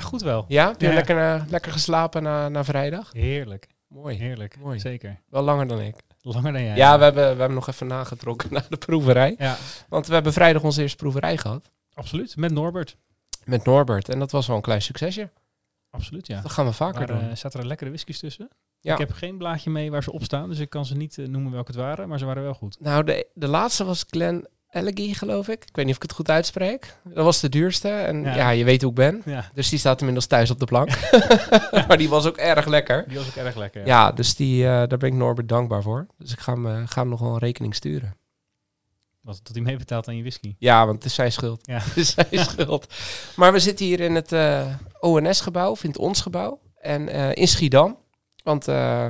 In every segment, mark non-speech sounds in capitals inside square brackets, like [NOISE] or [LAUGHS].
Ja, goed wel. Ja? Heb je Ja. lekker, eh, lekker geslapen na, na vrijdag? Heerlijk, Mooi. heerlijk. Mooi. Zeker. Wel langer dan ik. Langer dan jij. Ja, we hebben, we hebben nog even nagetrokken [LAUGHS] naar de proeverij. Ja, Want we hebben vrijdag onze eerste proeverij gehad. absoluut. Met Norbert. Met Norbert. En dat was wel een klein succesje. Absoluut, ja. Dat gaan we vaker doen. eh, zaten er lekkere whiskies tussen? Ja. Ik heb geen blaadje mee waar ze op staan, dus ik kan ze niet eh, noemen welke het waren, maar ze waren wel goed. Nou, de, de laatste was Glen Elegy, geloof ik. Ik weet niet of ik het goed uitspreek. Dat was de duurste. En ja, Ja. je weet hoe ik ben. Ja, Dus die staat inmiddels thuis op de plank. [LAUGHS] [LAUGHS] maar die was ook erg lekker. die was ook erg lekker. Ja, dus die, eh, daar ben ik Norbert dankbaar voor. Dus ik ga hem, eh, ga hem nog wel een rekening sturen. Wat, dat hij meebetaalt aan je whisky. Ja, want het is zijn schuld. Ja. [LAUGHS] Het is zijn schuld. Maar we zitten hier in het eh, ONS-gebouw, of in het ons gebouw. En eh, in Schiedam. Want eh,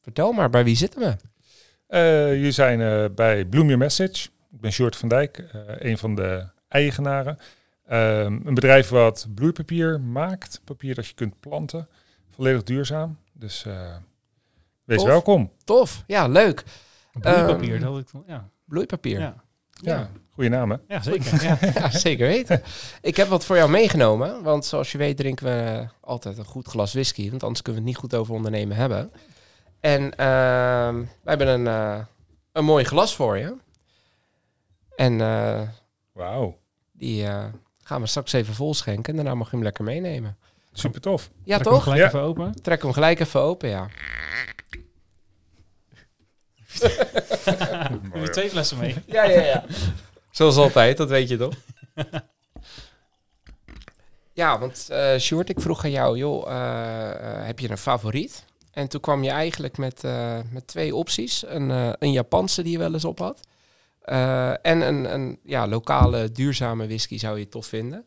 vertel maar, bij wie zitten we? Eh, jullie zijn eh, bij Bloom Your Message. Ik ben Short van Dijk, eh, een van de eigenaren. Ehm, een bedrijf wat bloeipapier maakt. Papier dat je kunt planten. Volledig duurzaam. Dus eh, wees Tof. welkom. Tof, ja, leuk. Bloeipapier, Ehm, dat had ik ja. Bloeipapier. Ja. Ja, goede naam hè? ja, zeker. Ja. [LAUGHS] Ja, zeker weten. Ik heb wat voor jou meegenomen. Want zoals je weet drinken we altijd een goed glas whisky. Want anders kunnen we het niet goed over ondernemen hebben. En ehm, wij hebben een, eh, een mooi glas voor je. En eh, Wauw, die eh, gaan we straks even vol schenken. En daarna mag je hem lekker meenemen. super tof. Ja, Trek hem toch? gelijk Ja. even open. Trek hem gelijk even open, ja. [LAUGHS] Heb je twee flessen mee? [LAUGHS] Ja, ja, ja. Zoals altijd, dat weet je toch? [LAUGHS] ja, want eh Sjoerd, ik vroeg aan jou, joh, eh, eh, heb je een favoriet? En toen kwam je eigenlijk met, eh, met twee opties. Een, eh, een Japanse die je wel eens op had. Eh, en een, een ja, lokale duurzame whisky zou je tof vinden.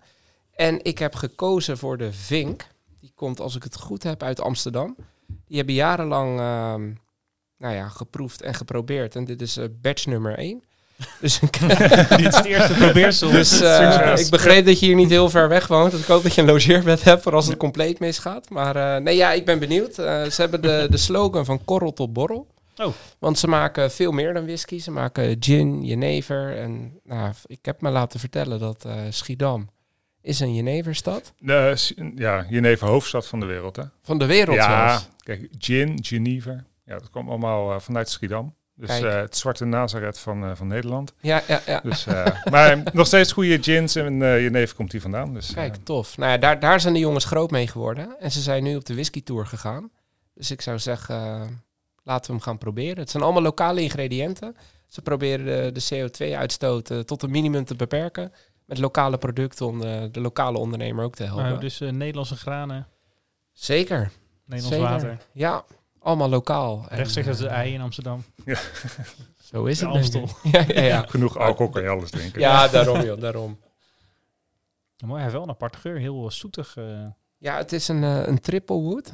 En ik heb gekozen voor de Vink. Die komt, als ik het goed heb, uit Amsterdam. Die hebben jarenlang ehm, nou ja, geproefd en geprobeerd. En dit is eh, batch nummer 1. [LAUGHS] Dus, ik, [LAUGHS] Dit is het eerste probeersel. dus eh, ik begreep dat je hier niet heel ver weg woont. Dus ik hoop dat je een logeerbed hebt voor als het compleet misgaat. Maar nee, ja, ik ben benieuwd. Ze hebben de, de slogan van korrel tot borrel. Oh. Want ze maken veel meer dan whisky. Ze maken gin, jenever. En nou, ik heb me laten vertellen dat eh, Schiedam is een jeneverstad. Eh, s- ja, Jenever hoofdstad van de wereld hè? Van de wereld Ja, zelfs. kijk, gin, Genever. Ja, dat kwam allemaal eh, vanuit Schiedam. Dus eh, het zwarte Nazareth van, van Nederland. Ja, ja, ja. Dus, [LAUGHS] maar nog steeds goede gins en uh, Jenever komt hier vandaan. Dus, Kijk, tof. Nou ja, daar, daar zijn de jongens groot mee geworden. En ze zijn nu op de whisky tour gegaan. Dus ik zou zeggen, laten we hem gaan proberen. Het zijn allemaal lokale ingrediënten. Ze proberen de, de CO2-uitstoot eh, tot een minimum te beperken. Met lokale producten om de, de lokale ondernemer ook te helpen. Nou, dus eh, Nederlandse granen, Zeker. Nederlands Zeker. water. Ja, allemaal lokaal. Rechtstreeks uit de eh, ei in Amsterdam. [LAUGHS] Zo is De het. Amstel. [LAUGHS] Ja, ja, ja. Genoeg alcohol kan je alles drinken. ja, daarom joh, daarom. Mooi, hij heeft wel een aparte geur. Heel eh, zoetig. eh. Ja, het is een, eh, een triple wood.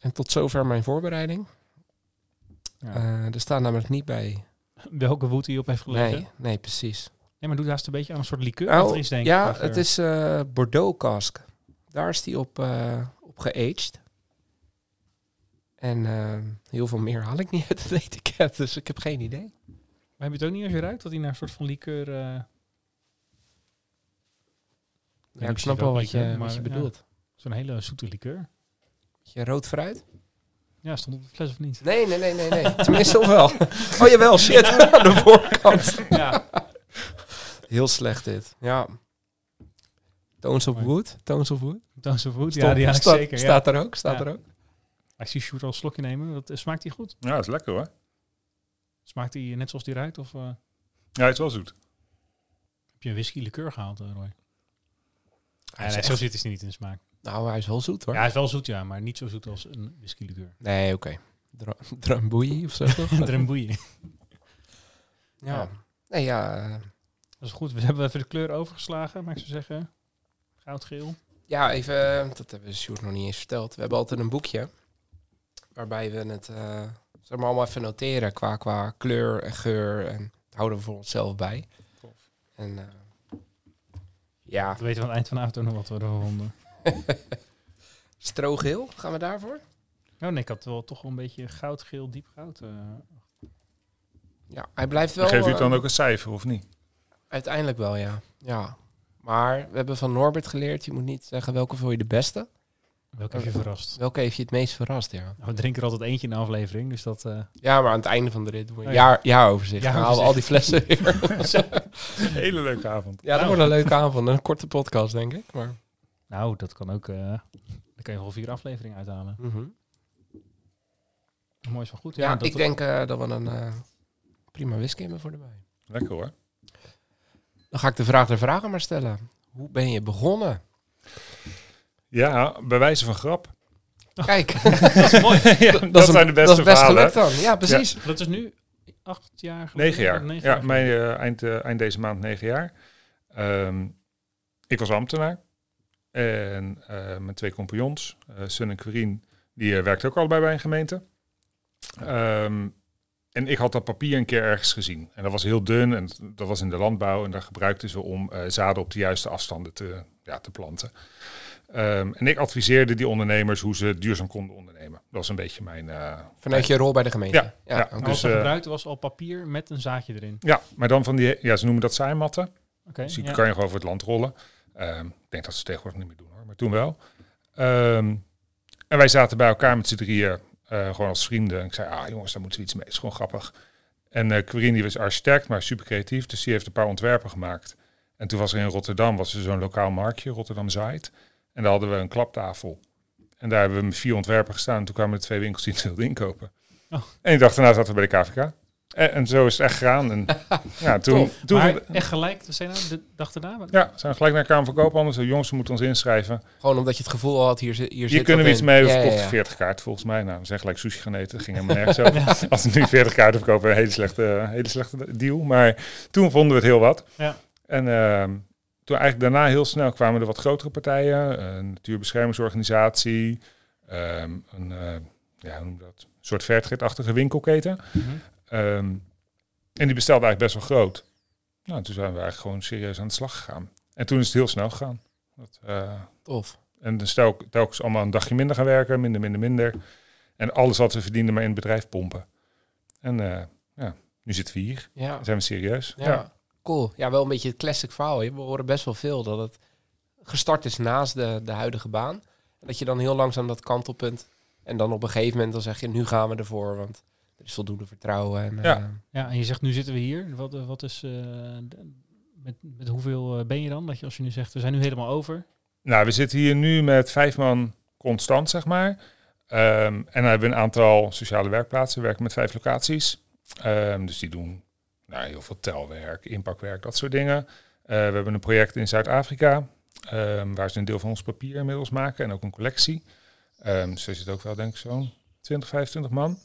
En tot zover mijn voorbereiding. Ja. Eh, er staat namelijk niet bij Welke woed hij op heeft gelegen. Nee, nee, precies. Nee, maar doet haast een beetje aan een soort liqueur. Nou, Oh, is, denk ik, ja, qua geur. het is eh, Bordeaux cask. Daar is die op, eh op geaged. En eh, heel veel meer haal ik niet uit [LAUGHS] het etiket, dus ik heb geen idee. Maar heb je het ook niet als je ruikt? Dat hij naar een soort van liqueur... eh, Ja, ik snap wel wat je, wat je ja. bedoelt. Zo'n hele zoete liqueur. Je rood fruit? Ja, stond op de fles of niet? Nee, nee, nee, nee, nee. [LAUGHS] Tenminste of wel. Oh jawel, shit. [LAUGHS] Aan de voorkant. Ja. Heel slecht dit. Ja. Tones of. Wood. Tones of Wood. Tones of Wood. Ja, die had ik staat, zeker. Ja. Staat er ook, staat Ja. er ook. Ik zie Sjoerd al een slokje nemen. Dat, eh, smaakt hij goed? Ja, dat is lekker hoor. Smaakt hij net zoals die ruikt? Of eh, Ja, het is wel zoet. heb je een whisky liqueur gehaald, eh, Roy? Ja, is nee, echt- zo zit het niet in de smaak. Nou, hij is wel zoet hoor. Ja, hij is wel zoet, ja. Maar niet zo zoet als een whisky liqueur. Nee, oké. Dra- Drambuie of zo toch? [LAUGHS] Dremboeien. ja. Nee, ja. eh, Dat is goed. We hebben even de kleur overgeslagen, maar ik zou zeggen. Goudgeel. Ja, even, eh, dat hebben we Sjoerd nog niet eens verteld. We hebben altijd een boekje waarbij we het eh, zeg maar allemaal even noteren qua, qua kleur en geur. En dat houden we voor onszelf bij. Tof. En ja, We weten aan het eind van de auto nog wat we ervan vonden. [LAUGHS] stroogeel, gaan we daarvoor? Oh nee, ik had wel toch wel een beetje goudgeel, diep goud. eh. Ja, hij blijft wel... Geeft u het dan eh, ook een cijfer of niet? Uiteindelijk wel, ja. ja. Maar we hebben van Norbert geleerd, je moet niet zeggen welke vond je de beste. Welke heb je verrast? Welke heeft je het meest verrast, ja. Nou, we drinken er altijd eentje in de aflevering, dus dat... eh, Ja, maar aan het einde van de rit doen we een Oh ja. jaar, jaaroverzicht. Dan halen we al die flessen [LAUGHS] weer. Hele leuke avond. ja, dat wordt een leuke avond. Een korte podcast, denk ik. Maar, nou, dat kan ook... eh dan kan je wel vier afleveringen uithalen. Mhm. Mooi is wel goed. Ja, dat- ik denk eh, dat we een eh, prima whisky hebben voor erbij. Lekker hoor. Dan ga ik de vraag der vragen maar stellen. Hoe ben je begonnen? Ja, bij wijze van grap. [LAUGHS] Kijk, [LAUGHS] dat is mooi. [LAUGHS] ja, dat, is zijn de beste dat is best verhalen. gelukt dan. Ja, precies. Dat is nu acht jaar geleden? Negen jaar. Negen ja, jaar mijn, eind, eind deze maand negen jaar. Ehm, ik was ambtenaar. En eh, mijn twee compagnons, eh Sun en Querien, die uh, werkten ook allebei bij een gemeente. Ehm, en ik had dat papier een keer ergens gezien. En dat was heel dun en dat was in de landbouw. En daar gebruikten ze om uh, zaden op de juiste afstanden te, ja, te planten. Um, en ik adviseerde die ondernemers hoe ze duurzaam konden ondernemen. Dat was een beetje mijn... Uh, Vanuit je rol bij de gemeente? Ja. ja, ja. Dus, wat er gebruikt was al papier met een zaadje erin? Ja, maar dan van die... Ja, ze noemen dat zaaimatten. Okay, dus die ja. kan je gewoon over het land rollen. Um, ik denk dat ze tegenwoordig niet meer doen hoor, maar toen wel. Um, en wij zaten bij elkaar met z'n drieën, uh, gewoon als vrienden. En ik zei, ah jongens, daar moeten we iets mee. Het is gewoon grappig. En uh, Quirine die was architect, maar super creatief. Dus die heeft een paar ontwerpen gemaakt. En toen was er in Rotterdam was er zo'n lokaal marktje, Rotterdam Zaait. En daar hadden we een klaptafel. En daar hebben we vier ontwerpen gestaan. En toen kwamen er twee winkels die het wilden inkopen. Oh. En ik dacht, daarna zaten we bij de KVK. En, en, zo is het echt gegaan. En [LAUGHS] ja, toen, toen maar echt gelijk, de, de dag erna? Ja, zijn we gelijk naar de Kamer van Koophandel. Zo, jongens, we moeten ons inschrijven. Gewoon omdat je het gevoel had, hier, zit hier, hier kunnen we iets mee. We ja, verkochten ja, ja. 40 kaarten volgens mij. Nou, we zijn gelijk sushi gaan eten. Dat ging helemaal nergens [LAUGHS] over. Als we nu 40 kaarten verkopen, een hele slechte, hele slechte deal. Maar toen vonden we het heel wat. Ja. En uh, toen eigenlijk daarna heel snel kwamen er wat grotere partijen. Een natuurbeschermingsorganisatie. Um, een, uh, ja, hoe noem je dat? Een soort vertritachtige winkelketen. Mm -hmm. Um, en die bestelde eigenlijk best wel groot. Nou, toen zijn we eigenlijk gewoon serieus aan de slag gegaan. En toen is het heel snel gegaan. Dat, uh, Tof. En dan stel telkens allemaal een dagje minder gaan werken, minder, minder, minder. En alles wat we verdienden maar in het bedrijf pompen. En uh, ja, nu zitten we hier. Ja. Dan zijn we serieus. Ja. ja. Cool. Ja, wel een beetje het classic verhaal. We horen best wel veel dat het gestart is naast de, de huidige baan. En dat je dan heel langzaam dat kantelpunt. En dan op een gegeven moment dan zeg je, nu gaan we ervoor. Want er is voldoende vertrouwen. En, ja. Uh, ja, en je zegt, nu zitten we hier. Wat, wat is, uh, met, met hoeveel ben je dan? Dat je als je nu zegt, we zijn nu helemaal over. Nou, we zitten hier nu met vijf man constant, zeg maar. Um, en dan hebben we een aantal sociale werkplaatsen. We werken met vijf locaties. Um, dus die doen nou, heel veel telwerk, inpakwerk, dat soort dingen. Uh, we hebben een project in Zuid-Afrika. Um, waar ze een deel van ons papier inmiddels maken. En ook een collectie. Um, zo zit ook wel, denk ik, zo'n 20, 25 man.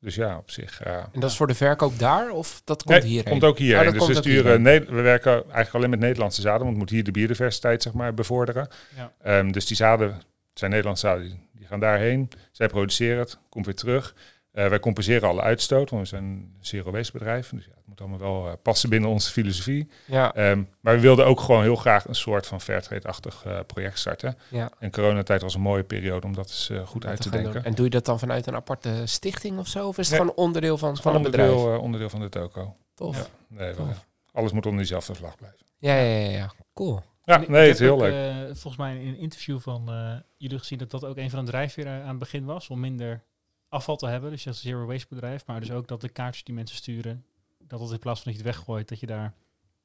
Dus ja, op zich. Uh, en dat is voor de verkoop daar of dat komt nee, hierheen? komt ook hierheen. Oh, dus we, sturen, nee, we werken eigenlijk alleen met Nederlandse zaden, want we moeten hier de biodiversiteit zeg maar, bevorderen. Ja. Um, dus die zaden het zijn Nederlandse zaden, die, gaan daarheen. Zij produceren het, komt weer terug. Uh, wij compenseren alle uitstoot, want we zijn een zero waste bedrijf. Dus ja, moet allemaal wel uh, passen binnen onze filosofie. Ja. Um, maar we wilden ook gewoon heel graag een soort van Fairtrade-achtig uh, project starten. Ja. En coronatijd was een mooie periode om dat eens uh, goed dat uit te, denken. Doen. En doe je dat dan vanuit een aparte stichting of zo? Of is het Nee. gewoon onderdeel van, van een bedrijf? uh, onderdeel van de toko. Tof. Ja. Nee, Tof. alles moet onder diezelfde vlag blijven. Ja, ja, ja, ja. Cool. Ja, nee, het is heel ook, leuk. eh, volgens mij in een interview van eh, jullie gezien dat dat ook een van de drijfveren aan het begin was. Om minder afval te hebben. Dus je als zero waste bedrijf. Maar dus ook dat de kaartjes die mensen sturen. Dat het in plaats van dat je het weggooit. Dat je daar...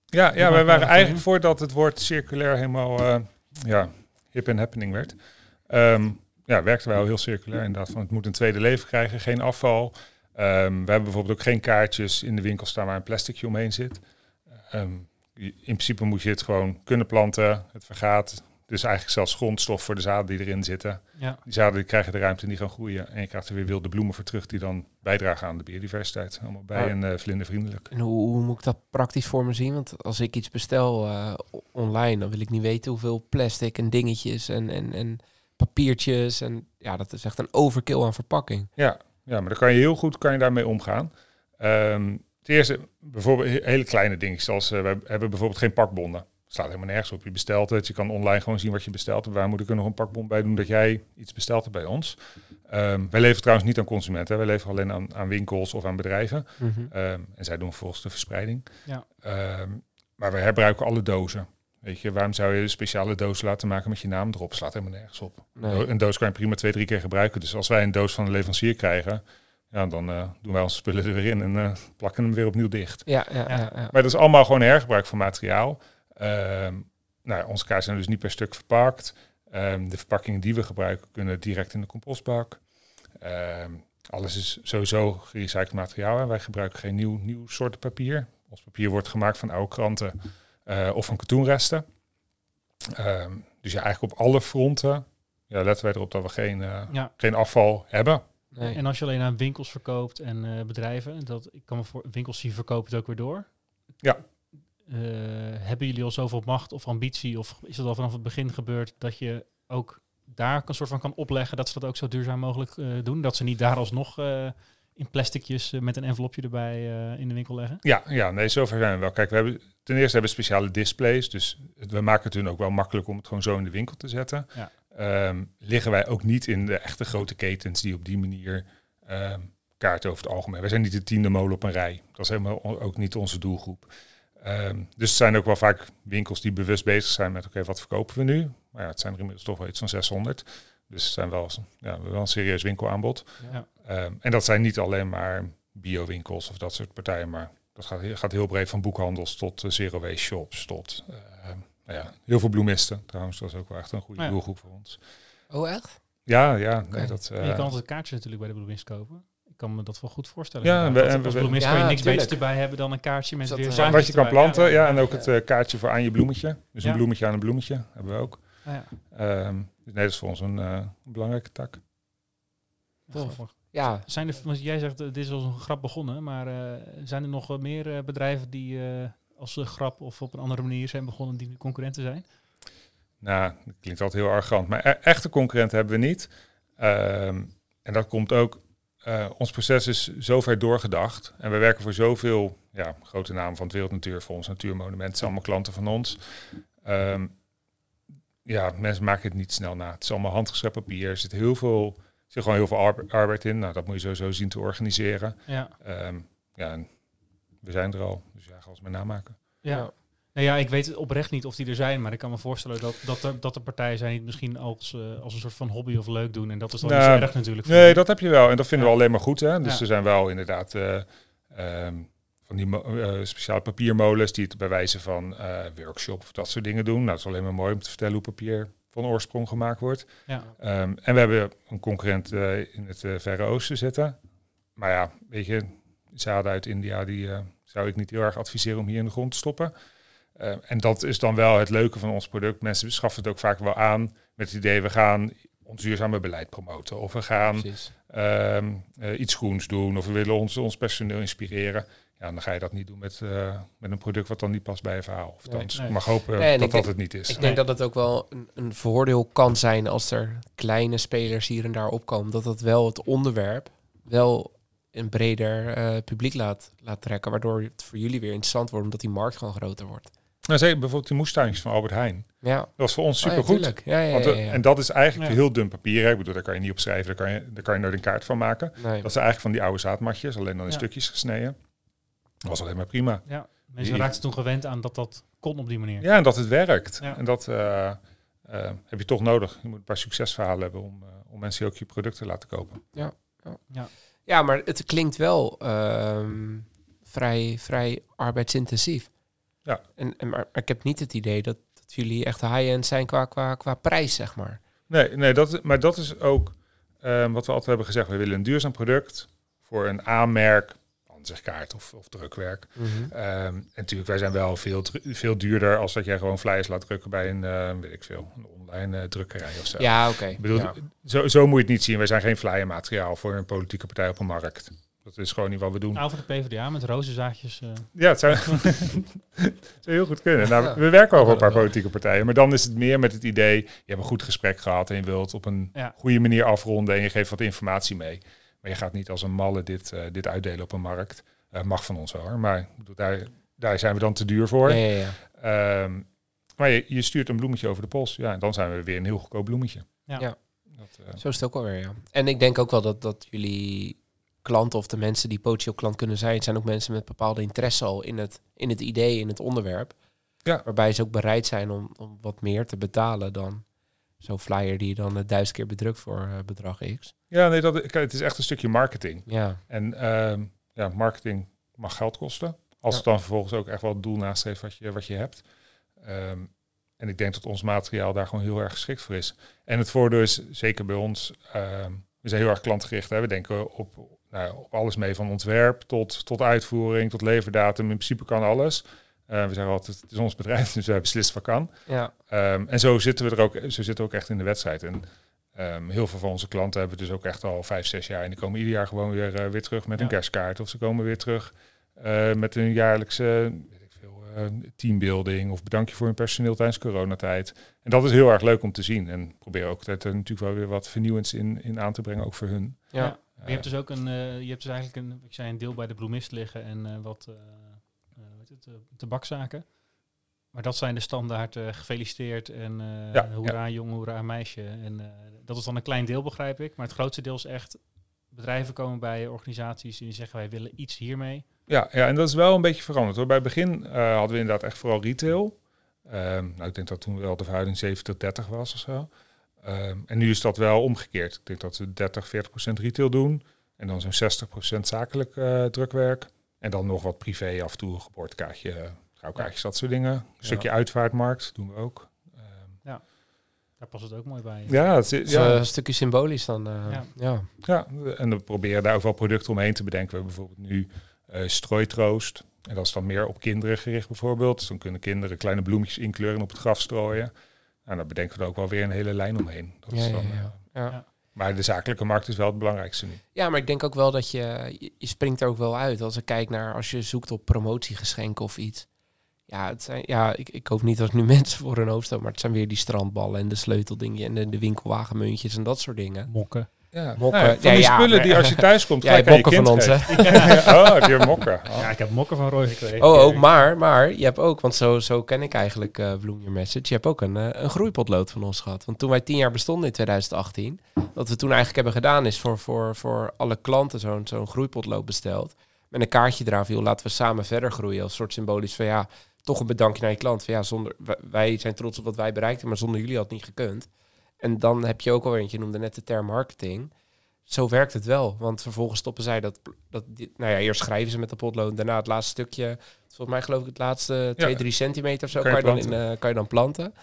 Ja, ja wij waren eigenlijk voordat het woord circulair helemaal eh, ja, hip en happening werd. ehm, ja, werkten wij al heel circulair inderdaad. Van het moet een tweede leven krijgen, geen afval. Ehm, we hebben bijvoorbeeld ook geen kaartjes in de winkel staan waar een plasticje omheen zit. Ehm, je- in principe moet je het gewoon kunnen planten. Het vergaat. Dus eigenlijk zelfs grondstof voor de zaden die erin zitten. Ja. Die zaden die krijgen de ruimte en die gaan groeien. En je krijgt er weer wilde bloemen voor terug die dan bijdragen aan de biodiversiteit. Allemaal bij Ja. en uh, vlindervriendelijk. En hoe, hoe moet ik dat praktisch voor me zien? Want als ik iets bestel eh, online, dan wil ik niet weten hoeveel plastic en dingetjes en, en, en papiertjes. En ja, dat is echt een overkill aan verpakking. Ja, ja, maar dan kan je heel goed kan je daarmee omgaan. Ehm het eerste, bijvoorbeeld he- hele kleine dingen, zoals eh, we hebben bijvoorbeeld geen pakbonden. Staat helemaal nergens op. Je bestelt het, je kan online gewoon zien wat je bestelt. Waar moet ik er nog een pakbond bij doen dat jij iets besteld hebt bij ons? Ehm, wij leveren trouwens niet aan consumenten, wij leveren alleen aan, aan winkels of aan bedrijven. Ehm, en zij doen vervolgens de verspreiding. Ja. Ehm, maar we herbruiken alle dozen. Weet je, waarom zou je een speciale doos laten maken met je naam erop? Slaat helemaal nergens op. Nee. Een doos kan je prima twee, drie keer gebruiken. Dus als wij een doos van een leverancier krijgen, ja, dan eh, doen wij onze spullen er weer in en eh, plakken hem weer opnieuw dicht. Ja, ja, Ja. ja. ja. Maar dat is allemaal gewoon hergebruik van materiaal. Ehm, nou, onze kaarten zijn dus niet per stuk verpakt. Ehm, de verpakkingen die we gebruiken kunnen direct in de compostbak. Ehm, alles is sowieso gerecycled materiaal. En wij gebruiken geen nieuw, nieuw soorten papier. Ons papier wordt gemaakt van oude kranten eh, of van katoenresten. Ehm, dus ja, eigenlijk op alle fronten ja, letten wij erop dat we geen, eh, Ja. geen afval hebben. Nee. En als je alleen aan winkels verkoopt en eh, bedrijven, dat, ik kan me voor winkels die verkopen het ook weer door. Ja. Eh, hebben jullie al zoveel macht of ambitie, of is het al vanaf het begin gebeurd dat je ook daar een soort van kan opleggen dat ze dat ook zo duurzaam mogelijk eh, doen? Dat ze niet daar alsnog eh, in plasticjes met een envelopje erbij in de winkel leggen? Ja, ja, nee, zover zijn we wel. Kijk, we hebben ten eerste hebben we speciale displays, dus we maken het hun ook wel makkelijk om het gewoon zo in de winkel te zetten. Ja. Ehm, liggen wij ook niet in de echte grote ketens die op die manier ehm, kaarten over het algemeen. Wij zijn niet de tiende molen op een rij. Dat is helemaal ook niet onze doelgroep. Ehm, dus het zijn ook wel vaak winkels die bewust bezig zijn met, oké, wat verkopen we nu? Maar ja, het zijn er inmiddels toch wel iets van 600. Dus het zijn wel, ja, wel een serieus winkelaanbod. Ja. Ehm, en dat zijn niet alleen maar bio-winkels of dat soort partijen, maar dat gaat, heel- gaat heel breed van boekhandels tot eh, zero waste shops, tot ehm, nou ja, heel veel bloemisten. Trouwens, dat is ook wel echt een goede Ja. doelgroep voor ons. Oh, echt? Ja, ja, nee, dat. Eh, je kan altijd kaartjes natuurlijk bij de bloemist kopen. Ik kan me dat wel goed voorstellen. Ja, we- en we- als bloemist Ja, kan je niks tuurlijk. beters erbij hebben dan een kaartje met Dat, weer eh, zaadjes wat je kan planten, ja, en ook het eh, kaartje voor aan je bloemetje. Dus Ja. een bloemetje aan een bloemetje hebben we ook. Ah, ja. Ehm, dus nee, dat is voor ons een, eh, belangrijke tak. Ja, Zijn er, want jij zegt, dit is als een grap begonnen, maar eh, zijn er nog wat meer bedrijven die eh, als een grap of op een andere manier zijn begonnen die nu concurrenten zijn? Nou, dat klinkt altijd heel arrogant, maar e- echte concurrenten hebben we niet. Ehm, en dat komt ook, eh, ons proces is zo ver doorgedacht. En we werken voor zoveel ja, grote namen van het Wereld Natuurfonds, Natuurmonumenten, zijn allemaal klanten van ons. Ehm, ja, mensen maken het niet snel na. Het is allemaal handgeschreven papier. Er zit heel veel, er zit gewoon heel veel arbe- arbeid in. Nou, dat moet je sowieso zien te organiseren. Ja. Ehm, ja, en we zijn er al, dus ja, ga ons maar namaken. Ja. Nou ja, ik weet oprecht niet of die er zijn, maar ik kan me voorstellen dat, dat, er, dat er partijen zijn die het misschien als, eh, als een soort van hobby of leuk doen. En dat is dan Nou, niet zo erg natuurlijk. Nee, dat heb je wel. En dat vinden Ja. we alleen maar goed. Hè? Dus Ja. er zijn wel inderdaad eh, ehm, van die eh, speciale papiermolens die het bij wijze van workshop of dat soort dingen doen. Nou, dat is alleen maar mooi om te vertellen hoe papier van oorsprong gemaakt wordt. Ja. Ehm, en we hebben een concurrent in het Verre Oosten zitten. Maar ja, weet je, zaden uit India, die zou ik niet heel erg adviseren om hier in de grond te stoppen. Ehm, en dat is dan wel het leuke van ons product. Mensen schaffen het ook vaak wel aan met het idee, we gaan ons duurzame beleid promoten. Of we gaan ehm, eh, iets groens doen. Of we willen ons, ons personeel inspireren. Ja, dan ga je dat niet doen met, eh, met een product wat dan niet past bij je verhaal. Of Nee. Nee. ik mag hopen Nee, dat dat denk- het niet is. Ik denk dat het ook wel een, een voordeel kan zijn als er kleine spelers hier en daar opkomen. Dat het wel het onderwerp wel een breder eh, publiek laat, laat trekken. Waardoor het voor jullie weer interessant wordt, omdat die markt gewoon groter wordt. Nou, zeker bijvoorbeeld die moestuintjes van Albert Heijn. Ja, Dat was voor ons Oh ja, supergoed. tuurlijk. Ja, ja, Want, ja, eh, ja. En dat is eigenlijk Ja. heel dun papier. Hè. Ik bedoel, daar kan je niet op schrijven. Daar kan je, daar kan je nooit een kaart van maken. Nee. Dat is eigenlijk van die oude zaadmatjes, alleen dan in Ja. stukjes gesneden. Dat was alleen maar prima. ja. Mensen Die- raakten toen gewend aan dat dat kon op die manier. Ja, en dat het werkt. Ja. En dat eh, eh, heb je toch nodig. Je moet een paar succesverhalen hebben om, om mensen ook je producten te laten kopen. Ja, maar het klinkt wel ehm, vrij, vrij arbeidsintensief. Ja. En, en, maar ik heb niet het idee dat, dat jullie echt high-end zijn qua, qua, qua prijs, zeg maar. Nee, nee dat, maar dat is ook eh, wat we altijd hebben gezegd. We willen een duurzaam product voor een aanmerk. aanzichtkaart of, of drukwerk. Mhm. Ehm, en natuurlijk, wij zijn wel veel, veel duurder als dat jij gewoon flyers laat drukken bij een, eh, weet ik veel, een online eh, drukkerij of zo. Ja, oké. Ik bedoel, Ja. zo, zo moet je het niet zien. Wij zijn geen flyermateriaal voor een politieke partij op een markt. Dat is gewoon niet wat we doen. Nou, voor de PvdA met rozenzaadjes. eh Ja, het zou, het [LAUGHS] zou heel goed kunnen. Nou, Ja. We werken over een paar politieke partijen. Maar dan is het meer met het idee... je hebt een goed gesprek gehad... en je wilt op een Ja. goede manier afronden... en je geeft wat informatie mee. Maar je gaat niet als een malle dit, eh, dit uitdelen op een markt. Eh, mag van ons wel, hoor. Maar daar, daar zijn we dan te duur voor. Ja, ja, ja. Ehm, maar je, je stuurt een bloemetje over de post. Ja, en dan zijn we weer een heel goedkoop bloemetje. Ja. Ja. Dat, eh, Zo is het ook alweer, ja. En ik denk ook wel dat, dat jullie klanten of de mensen die potentieel klant kunnen zijn, zijn ook mensen met bepaalde interesse al in het, in het idee, in het onderwerp. Ja. Waarbij ze ook bereid zijn om, om wat meer te betalen dan zo'n flyer die je dan eh, duizend keer bedrukt voor eh, bedrag X. ja, nee, dat, het is echt een stukje marketing. Ja, En ehm, ja, marketing mag geld kosten. Als Ja. het dan vervolgens ook echt wel het doel nastreeft wat je, wat je hebt. Ehm, en ik denk dat ons materiaal daar gewoon heel erg geschikt voor is. En het voordeel is, zeker bij ons, ehm, we zijn heel erg klantgericht. Hè? We denken op, nou, op alles mee, van ontwerp tot, tot uitvoering, tot leverdatum. In principe kan alles. Eh, we zeggen altijd, het is ons bedrijf, [LAUGHS] dus wij beslissen wat kan. ja, Ehm, en zo zitten we er ook, zo zitten we ook echt in de wedstrijd. En ehm, heel veel van onze klanten hebben dus ook echt al vijf, zes jaar. En die komen ieder jaar gewoon weer, eh, weer terug met een kerstkaart. Of ze komen weer terug eh, met hun jaarlijkse weet ik veel, eh, teambuilding. Of bedankje voor hun personeel tijdens coronatijd. En dat is heel erg leuk om te zien. En proberen ook altijd, eh, natuurlijk wel weer wat vernieuwends in, in aan te brengen, ook voor hun. ja. Ja. Maar je hebt dus ook een, eh, je hebt dus eigenlijk een, ik zei een deel bij de bloemist liggen en eh, wat eh, het, tabakzaken. Maar dat zijn de standaard gefeliciteerd en Ja, hoera jong, hoera meisje. En dat is dan een klein deel begrijp ik. Maar het grootste deel is echt bedrijven komen bij organisaties en die zeggen wij willen iets hiermee. Ja, ja, en dat is wel een beetje veranderd. Hoor. Bij het begin hadden we inderdaad echt vooral retail. Ehm, nou, ik denk dat toen wel de verhouding 70-30 was of zo. Ehm, en nu is dat wel omgekeerd. Ik denk dat we 30, 40 procent retail doen. En dan zo'n 60 procent zakelijk eh, drukwerk. En dan nog wat privé af en toe, een geboortekaartje, eh, rouwkaartjes, dat soort dingen. Een stukje uitvaartmarkt doen we ook. Ehm, Daar past het ook mooi bij. ja, het is, Dus, ja, eh, een stukje symbolisch dan. eh, Ja. ja. Ja, en we proberen daar ook wel producten omheen te bedenken. We hebben bijvoorbeeld nu eh strooitroost. En dat is dan meer op kinderen gericht bijvoorbeeld. Dus dan kunnen kinderen kleine bloemetjes inkleuren en op het graf strooien. Nou, dan bedenken we er ook wel weer een hele lijn omheen. Dat Ja, is dan, ja. eh, Ja. Ja. Maar de zakelijke markt is wel het belangrijkste nu. Ja, maar ik denk ook wel dat je, je, springt er ook wel uit als ik kijk naar als je zoekt op promotiegeschenken of iets. Ja, het zijn, ja ik, ik hoop niet dat ik nu [LAUGHS] mensen voor hun hoofd stoot, maar het zijn weer die strandballen en de sleuteldingen en de, de winkelwagenmuntjes en dat soort dingen. Mokken. Ja, Mokken. Nou ja, van die ja, spullen maar- die als je thuis komt aan je mokken kind van ons, hè? [LAUGHS] oh, heb je mokken? Oh. Ja, ik heb mokken van Roy gekregen. Oh, ook, maar, maar je hebt ook, want zo, zo ken ik eigenlijk eh Bloom Your Message, je hebt ook een, eh, een groeipotlood van ons gehad. Want toen wij tien jaar bestonden in 2018, wat we toen eigenlijk hebben gedaan is voor, voor, voor alle klanten zo'n zo'n groeipotlood besteld. Met een kaartje eraan viel, laten we samen verder groeien. Als soort symbolisch van ja, toch een bedankje naar je klant. Van ja, zonder, wij, wij zijn trots op wat wij bereikten, maar zonder jullie had het niet gekund. En dan heb je ook alweer, want je noemde net de term marketing. Zo werkt het wel, want vervolgens stoppen zij dat, dat nou ja, eerst schrijven ze met de potlood, daarna het laatste stukje, volgens mij geloof ik het laatste 2, 3 centimeter of zo, Kan kan je dan, in, planten. eh, kan je dan planten.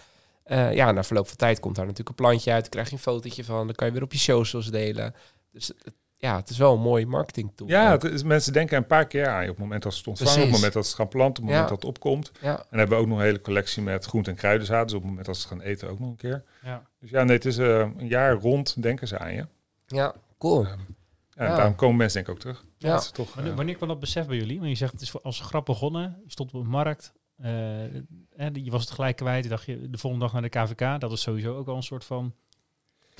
Eh, ja, na verloop van tijd komt daar natuurlijk een plantje uit, krijg je een fotootje van, dan kan je weer op je socials delen. Dus het- ja, het is wel een mooi marketing tool. Ja, het is, mensen denken een paar keer aan je. Op het moment dat ze het ontvangen, op het moment dat ze het gaan planten, op het moment dat het opkomt. ja. En dan hebben we ook nog een hele collectie met groente- en kruidenzaad. Dus op het moment dat ze het gaan eten ook nog een keer. Ja. Dus ja, nee, het is eh, een jaar rond denken ze aan je. ja, cool. Ehm, en Ja. daarom komen mensen denk ik ook terug. Ja. Dat is toch, Wanneer, eh, wanneer kwam dat besef bij jullie? Want je zegt het is voor- als grap begonnen. Je stond op een markt. eh, en je was het gelijk kwijt. Je dacht je de volgende dag naar de KVK. Dat is sowieso ook al een soort van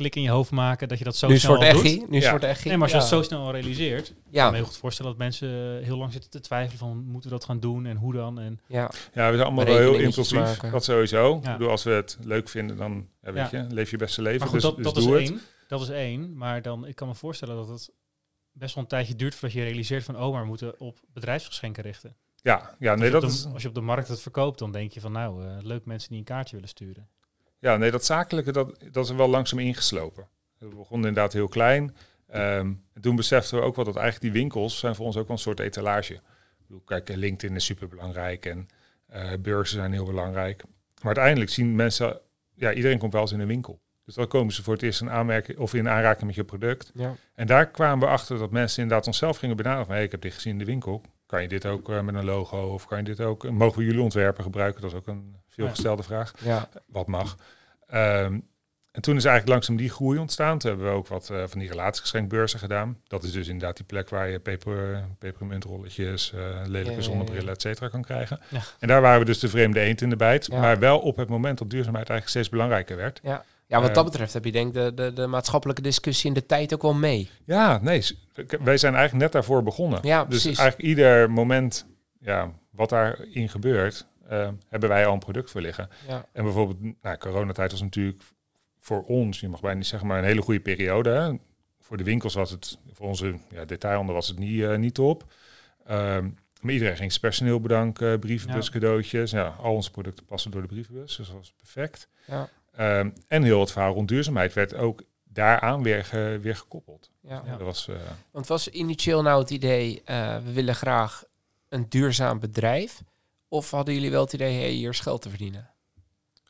klik in je hoofd maken dat je dat zo nu is het snel doet. echi. Nu is het echi. Nee, maar als je ja. dat zo snel al realiseert, kan Ja, ik me heel goed voorstellen dat mensen heel lang zitten te twijfelen van moeten we dat gaan doen en hoe dan. En ja, ja, we zijn allemaal wel heel impulsief. Dat sowieso. Ja. Ik bedoel, als we het leuk vinden, dan ja, weet Ja. je, leef je beste leven. maar goed, dus dat, dus dat is het. één. Dat is één. Maar dan, ik kan me voorstellen dat het best wel een tijdje duurt voordat je realiseert van oh, maar we moeten op bedrijfsgeschenken richten. Ja, ja, nee, als, je dat op de, is, als je op de markt het verkoopt, dan denk je van nou, eh, leuk mensen die een kaartje willen sturen. Ja, nee, dat zakelijke, dat, dat is wel langzaam ingeslopen. We begonnen inderdaad heel klein. Ehm, en toen beseften we ook wel dat eigenlijk die winkels zijn voor ons ook wel een soort etalage. Ik bedoel, kijk, eh, LinkedIn is super belangrijk en eh beurzen zijn heel belangrijk. Maar uiteindelijk zien mensen, ja, iedereen komt wel eens in een winkel. Dus dan komen ze voor het eerst in aanmerking of in aanraking met je product. Ja. En daar kwamen we achter dat mensen inderdaad onszelf gingen benaderen. Van, hey, ik heb dit gezien in de winkel. Kan je dit ook eh, met een logo? Of kan je dit ook... Mogen we jullie ontwerpen gebruiken? Dat is ook een veelgestelde vraag. Ja. Wat mag. Ehm, en toen is eigenlijk langzaam die groei ontstaan. Toen hebben we ook wat eh, van die relatiegeschenkbeurzen gedaan. Dat is dus inderdaad die plek waar je peper, pepermuntrolletjes, eh lelijke Ja, ja, ja. zonnebrillen, et cetera kan krijgen. Ja. En daar waren we dus de vreemde eend in de bijt. Maar wel op het moment dat duurzaamheid eigenlijk steeds belangrijker werd. Ja. ja, wat Eh, dat betreft heb je denk ik de, de, de maatschappelijke discussie in de tijd ook wel mee. Ja, nee, wij zijn eigenlijk net daarvoor begonnen. Ja, dus precies. eigenlijk ieder moment ja, wat daarin gebeurt, eh, hebben wij al een product voor liggen. Ja, En bijvoorbeeld, nou, coronatijd was natuurlijk voor ons, je mag bijna niet zeggen, maar een hele goede periode. Hè? Voor de winkels was het, voor onze ja, detailhandel was het niet, eh, niet top. Ehm, maar iedereen ging zijn personeel bedanken, brievenbus, Ja. cadeautjes. Ja, al onze producten passen door de brievenbus, dus dat was perfect. ja, Ehm, en heel het verhaal rond duurzaamheid werd ook daaraan weer, ge- weer gekoppeld. ja. Ja. Dat was, eh, Want was initieel nou het idee, eh, we willen graag een duurzaam bedrijf? Of hadden jullie wel het idee, hey, hier is geld te verdienen?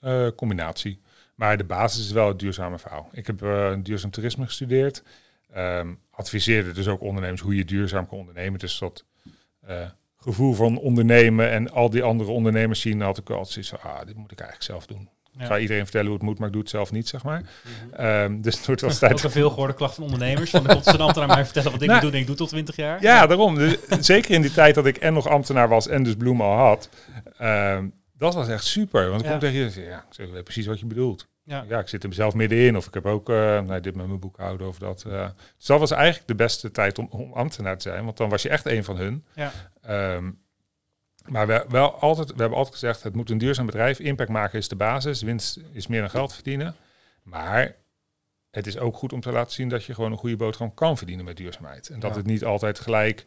Eh, combinatie. Maar de basis is wel het duurzame verhaal. Ik heb eh, duurzaam toerisme gestudeerd. Ehm, adviseerde dus ook ondernemers hoe je duurzaam kan ondernemen. Dus dat eh, gevoel van ondernemen en al die andere ondernemers zien, had ik altijd zoiets van, ah, dit moet ik eigenlijk zelf doen. Ik Ja. ga iedereen vertellen hoe het moet, maar ik doe het zelf niet, zeg maar. Mhm. Ehm, dus het wordt wel [LAUGHS] Ook tijd. een veel gehoorde klacht van ondernemers. Van de komt een ambtenaar mij vertellen wat ik Nou, moet doen en ik doe tot 20 jaar. Ja, daarom. Dus, zeker in die tijd dat ik en nog ambtenaar was en dus bloemen al had. ehm, dat was echt super. Want ik Ja. kom tegen je en zeg, ja, ik zeg, precies wat je bedoelt. Ja. Ja, ik zit er mezelf middenin. Of ik heb ook eh, nou, dit met mijn boekhouden of dat. eh. Dus dat was eigenlijk de beste tijd om, om ambtenaar te zijn. Want dan was je echt een van hun. Ja. Ehm, maar we, wel altijd, we hebben altijd gezegd, het moet een duurzaam bedrijf. Impact maken is de basis. Winst is meer dan geld verdienen. Maar het is ook goed om te laten zien dat je gewoon een goede boterham kan verdienen met duurzaamheid. En dat Ja. het niet altijd gelijk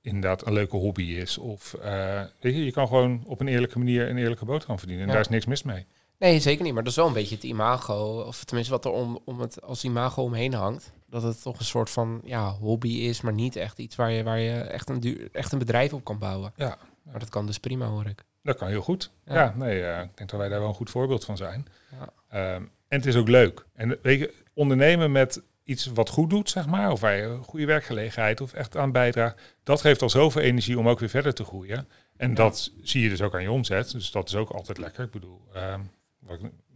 inderdaad een leuke hobby is. Of eh, weet je, je kan gewoon op een eerlijke manier een eerlijke boterham verdienen. En Ja. daar is niks mis mee. Nee, zeker niet. Maar dat is wel een beetje het imago, of tenminste wat er om, om het als imago omheen hangt. Dat het toch een soort van ja, hobby is, maar niet echt iets waar je, waar je echt, een duur, echt een bedrijf op kan bouwen. Ja. Maar dat kan dus prima, hoor ik. Dat kan heel goed. Ja. Ja, nee, eh, ik denk dat wij daar wel een goed voorbeeld van zijn. Ja. Ehm, en het is ook leuk. En weet je, ondernemen met iets wat goed doet, zeg maar, of waar je een goede werkgelegenheid of echt aan bijdraagt, dat geeft al zoveel energie om ook weer verder te groeien. En dat zie je dus ook aan je omzet. Dus dat is ook altijd lekker. Ik bedoel, ehm,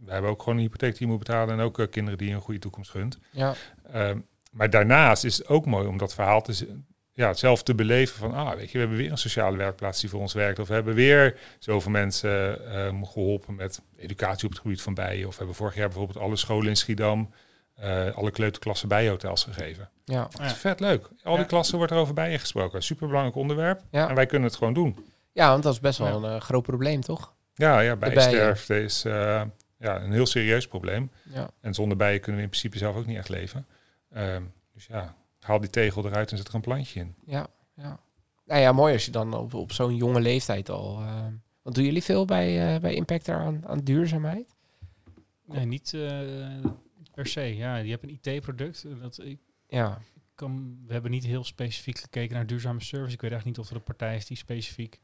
we hebben ook gewoon een hypotheek die je moet betalen en ook eh, kinderen die je een goede toekomst gunt. Ja, Ehm, maar daarnaast is het ook mooi om dat verhaal te, ja, zelf te beleven van, ah, weet je, we hebben weer een sociale werkplaats die voor ons werkt. Of we hebben weer zoveel mensen ehm, geholpen met educatie op het gebied van bijen. Of we hebben vorig jaar bijvoorbeeld alle scholen in Schiedam, eh, alle kleuterklassen bijhotels gegeven. ja, Dat is vet leuk. Al die Ja. klassen wordt er over bijen gesproken. Superbelangrijk onderwerp. ja. En wij kunnen het gewoon doen. ja, want dat is best wel een eh, groot probleem, toch? Ja, ja bijen. bijensterfte is eh, ja, een heel serieus probleem. Ja, En zonder bijen kunnen we in principe zelf ook niet echt leven. Ehm, dus ja, haal die tegel eruit en zet er een plantje in. ja, ja. Nou ja, mooi als je dan op, op zo'n jonge leeftijd al... eh, want doen jullie veel bij, eh, bij Impact aan, aan duurzaamheid? Nee, niet eh, per se. Ja, je hebt een IT-product. Dat ik Ja, kan, we hebben niet heel specifiek gekeken naar duurzame service. Ik weet eigenlijk niet of er een partij is die specifiek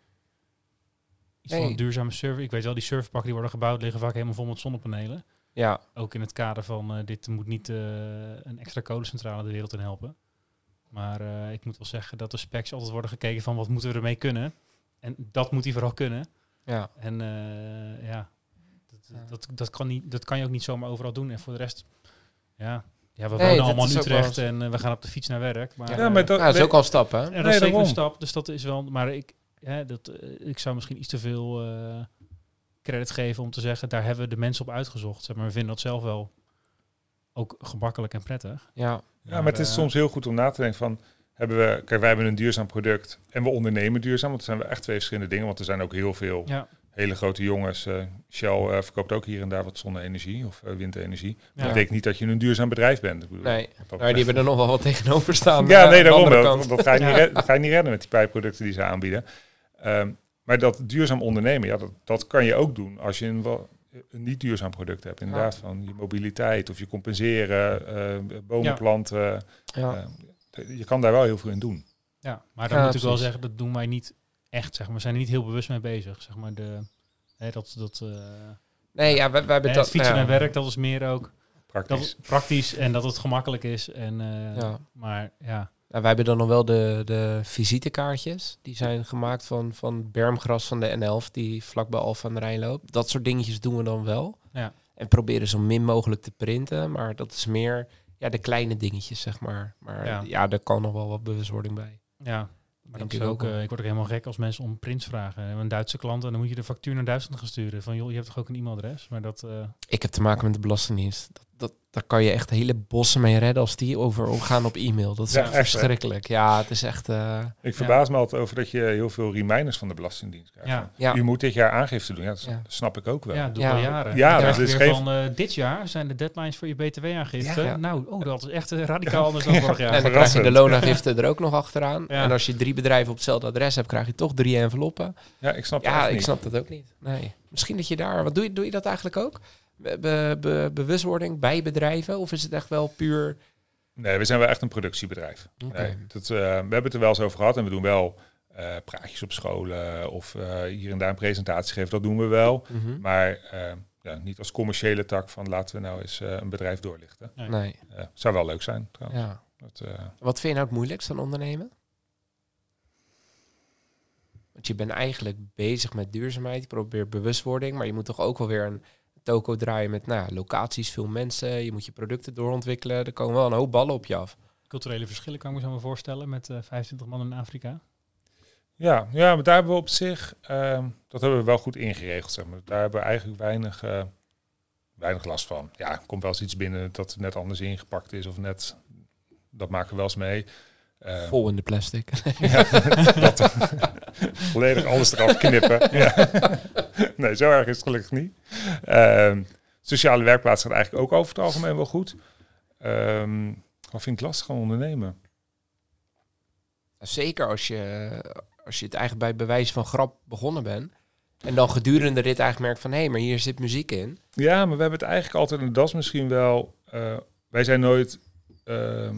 iets van een duurzame service. Ik weet wel, die serverpakken die worden gebouwd liggen vaak helemaal vol met zonnepanelen. ja, Ook in het kader van dit moet niet eh, een extra kolencentrale de wereld in helpen. Maar eh, ik moet wel zeggen dat de specs altijd worden gekeken van wat moeten we ermee kunnen. En dat moet hij vooral kunnen. ja. En eh, ja, dat, Ja. Dat, dat, kan niet, dat kan je ook niet zomaar overal doen. En voor de rest, ja, ja we Nee, wonen allemaal in Utrecht en eh, we gaan op de fiets naar werk. Maar, Ja, maar dat, dat is ook al een stap, hè? ja, dat Nee, is zeker daarom. een stap. Dus dat is wel. Maar ik, hè, dat, ik zou misschien iets te veel eh, credit geven om te zeggen, daar hebben we de mensen op uitgezocht. Zeg maar we vinden dat zelf wel ook gemakkelijk en prettig. Ja, Ja, maar het is eh, soms heel goed om na te denken van... Hebben we, kijk, wij hebben een duurzaam product en we ondernemen duurzaam. Want dat zijn we echt twee verschillende dingen. Want er zijn ook heel veel Ja, hele grote jongens. eh, Shell eh, verkoopt ook hier en daar wat zonne-energie of windenergie. ja. Dat betekent niet dat je een duurzaam bedrijf bent. Ik bedoel, nee. Maar die hebben er nog wel wat tegenover staan. Ja, nee, daarom. andere Dat, ga je niet redden, ga je niet redden met die pijpproducten die ze aanbieden. Ehm, maar dat duurzaam ondernemen, ja, dat, dat kan je ook doen als je een, wel- een niet duurzaam product hebt. Inderdaad, van je mobiliteit of je compenseren, eh, bomen Ja. planten. Ja. Eh, je kan daar wel heel veel in doen. ja, maar dan Ja, moet ik wel zeggen, dat doen wij niet echt. Zeg maar. We zijn er niet heel bewust mee bezig. Zeg maar de, hè, dat, dat, eh, Nee, ja, wij, wij hebben hè, dat... het fietsen ja. naar werk, dat is meer ook. Praktisch. Dat, praktisch en dat het gemakkelijk is. En, eh, Ja. Maar ja, Nou, wij hebben dan nog wel de, de visitekaartjes. Die zijn gemaakt van, van bermgras van de N11, die vlakbij Alphen aan de Rijn loopt. Dat soort dingetjes doen we dan wel. Ja. En proberen zo min mogelijk te printen. Maar dat is meer ja, de kleine dingetjes, zeg maar. Maar Ja. ja, daar kan nog wel wat bewustwording bij. ja. Maar is ik ook, eh, ik word ook helemaal gek als mensen om prints vragen. We een Duitse klant en dan moet je de factuur naar Duitsland gaan sturen. Van joh, je hebt toch ook een e-mailadres? Maar dat, eh, Ik heb te maken met de Belastingdienst. Dat, dat, daar kan je echt hele bossen mee redden als die over gaan op e-mail. Dat is Ja, echt echt, hè? verschrikkelijk. Ja, het is echt... eh, Ik verbaas me altijd over dat je heel veel reminders van de Belastingdienst krijgt. Ja. ja. U moet dit jaar aangifte doen. Ja, dat Ja. snap ik ook wel. ja, doe al jaren. Ja, dat je is weer geen- van eh, dit jaar zijn de deadlines voor je btw-aangifte. Ja. Nou, oh, dat is echt eh, radicaal anders dan vorig jaar. En dan krijg je de loonagifte er ook nog achteraan. Ja. En als je drie bedrijven op hetzelfde adres hebt, krijg je toch drie enveloppen. Ja, ik snap het Ja, ik niet. snap dat ook niet. Nee. Misschien dat je daar... Wat doe je, doe je dat eigenlijk ook? Be- be- be- bewustwording bij bedrijven? Of is het echt wel puur... Nee, we zijn wel echt een productiebedrijf. Nee, dat, eh, we hebben het er wel eens over gehad en we doen wel eh, praatjes op scholen of eh, hier en daar een presentatie geven. Dat doen we wel. Mhm. Maar ja, niet als commerciële tak van laten we nou eens eh, een bedrijf doorlichten. Nee. Nee. Zou wel leuk zijn trouwens. Ja. Dat, eh, Wat vind je nou het moeilijkst aan ondernemen? Want je bent eigenlijk bezig met duurzaamheid. Je probeert bewustwording. Maar je moet toch ook wel weer een toko draaien met nou, locaties, veel mensen. Je moet je producten doorontwikkelen. Er komen wel een hoop ballen op je af. Culturele verschillen kan ik me zo maar voorstellen met eh 25 man in Afrika. ja, ja, maar daar hebben we op zich, ehm, dat hebben we wel goed ingeregeld. Zeg maar. Daar hebben we eigenlijk weinig, eh, weinig last van. Ja, er komt wel eens iets binnen dat net anders ingepakt is of net, dat maken we wel eens mee. Eh, Vol in de plastic. [LAUGHS] Ja, dat, volledig alles eraf knippen. [LAUGHS] Ja. [LAUGHS] Nee, zo erg is het gelukkig niet. Ehm, sociale werkplaats gaat eigenlijk ook over het algemeen wel goed. Ehm wat vind ik lastig aan ondernemen? Zeker als je, als je het eigenlijk bij bewijs van grap begonnen bent. En dan gedurende dit eigenlijk merkt van... hé, hey, maar hier zit muziek in. Ja, maar we hebben het eigenlijk altijd, en dat is misschien wel... eh, wij zijn nooit, ehm,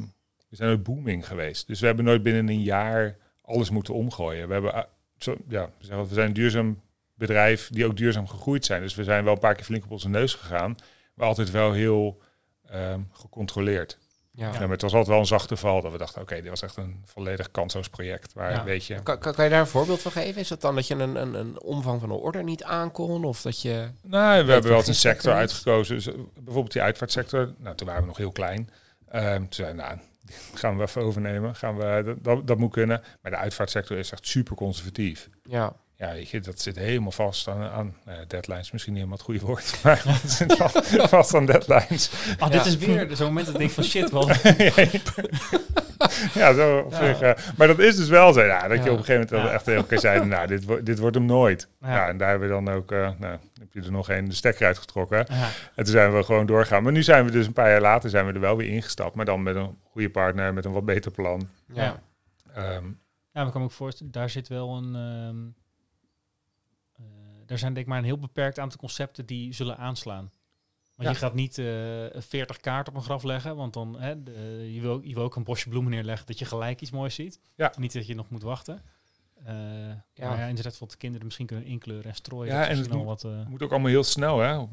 we zijn nooit booming geweest. Dus we hebben nooit binnen een jaar alles moeten omgooien. We, hebben, eh, zo, ja, we zijn een duurzaam bedrijf die ook duurzaam gegroeid zijn. Dus we zijn wel een paar keer flink op onze neus gegaan. Maar altijd wel heel ehm, gecontroleerd. Ja. Ja. maar het was altijd wel een zachte val dat we dachten, oké, dit was echt een volledig kansloos project. Waar, Ja. weet je... Kan, kan, kan je daar een voorbeeld van geven? Is dat dan dat je een, een, een omvang van een order niet aankon? Of dat je... Nou, we hebben wel eens een sector uitgekozen. Dus, bijvoorbeeld die uitvaartsector. Nou, toen waren we nog heel klein. Ehm toen we, nou, [LAUGHS] gaan we even overnemen. Gaan we, dat, dat, dat moet kunnen. Maar de uitvaartsector is echt super conservatief. Ja, Ja, weet je, dat zit helemaal vast aan, aan ja, deadlines. Misschien niet helemaal het goede woord. [LAUGHS] Maar het zit vast, [LAUGHS] vast aan deadlines. Ah, Ja. dit is weer zo'n moment dat ik denk van shit, wel. [LAUGHS] ja, zo op Ja. zich. eh, maar dat is dus wel zo. Ja, dat je op een gegeven moment Ja. echt heel keer zei, nou, dit, wo- dit wordt hem nooit. Ja. Ja. en daar hebben we dan ook, eh, nou, heb je er nog een de stekker uitgetrokken. Ja. En toen zijn we gewoon doorgaan. Maar nu zijn we dus een paar jaar later zijn we er wel weer ingestapt. Maar dan met een goede partner, met een wat beter plan. ja. Ehm, Ja, maar ik kan me ook voorstellen, daar zit wel een. ehm eh, er zijn denk ik maar een heel beperkt aantal concepten die zullen aanslaan. Ja. je gaat niet eh 40 kaarten op een graf leggen, want dan hè, de, je, wil, je wil ook een bosje bloemen neerleggen dat je gelijk iets moois ziet. Ja. Niet dat je nog moet wachten. Eh Ja. Maar ja, inderdaad, wat de kinderen misschien kunnen inkleuren en strooien. Ja, en het al wat. eh, moet ook allemaal heel snel. Hè? Ja.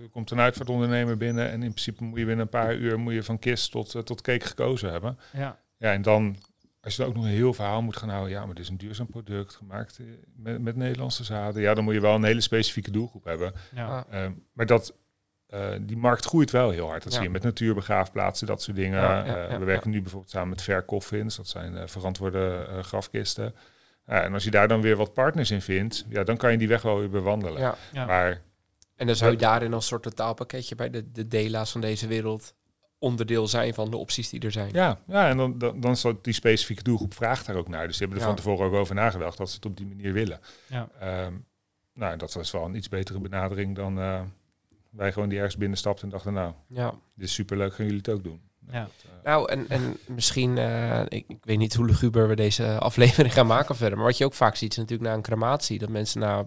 Er komt een uitvaartondernemer binnen. En in principe moet je binnen een paar uur moet je van kist tot, eh, tot cake gekozen hebben. ja, Ja, en dan, als je dan ook nog een heel verhaal moet gaan houden. Ja, maar dit is een duurzaam product gemaakt met, met Nederlandse zaden. Ja, dan moet je wel een hele specifieke doelgroep hebben. ja. Ehm, maar dat, eh, die markt groeit wel heel hard. Dat Ja. zie je met natuurbegraafplaatsen, dat soort dingen. Ja, ja, Eh, we werken nu bijvoorbeeld samen met Fair Coffins. Dat zijn eh, verantwoorde grafkisten. En als je daar dan weer wat partners in vindt, ja, dan kan je die weg wel weer bewandelen. ja. ja. Maar En dan zou je daarin als soort totaalpakketje bij de, de dela's van deze wereld onderdeel zijn van de opties die er zijn. ja, ja en dan, dan, dan die specifieke doelgroep vraagt daar ook naar. Dus die hebben er Ja. van tevoren ook over nagedacht dat ze het op die manier willen. Ja. Ehm, nou, dat was wel een iets betere benadering dan eh, wij gewoon die ergens binnenstapten en dachten, nou, Ja. dit is superleuk, gaan jullie het ook doen. Ja. Dat, eh, Nou, en, en misschien, eh, ik, ik weet niet hoe luguber we deze aflevering gaan maken verder, maar wat je ook vaak ziet is natuurlijk na een crematie, dat mensen na,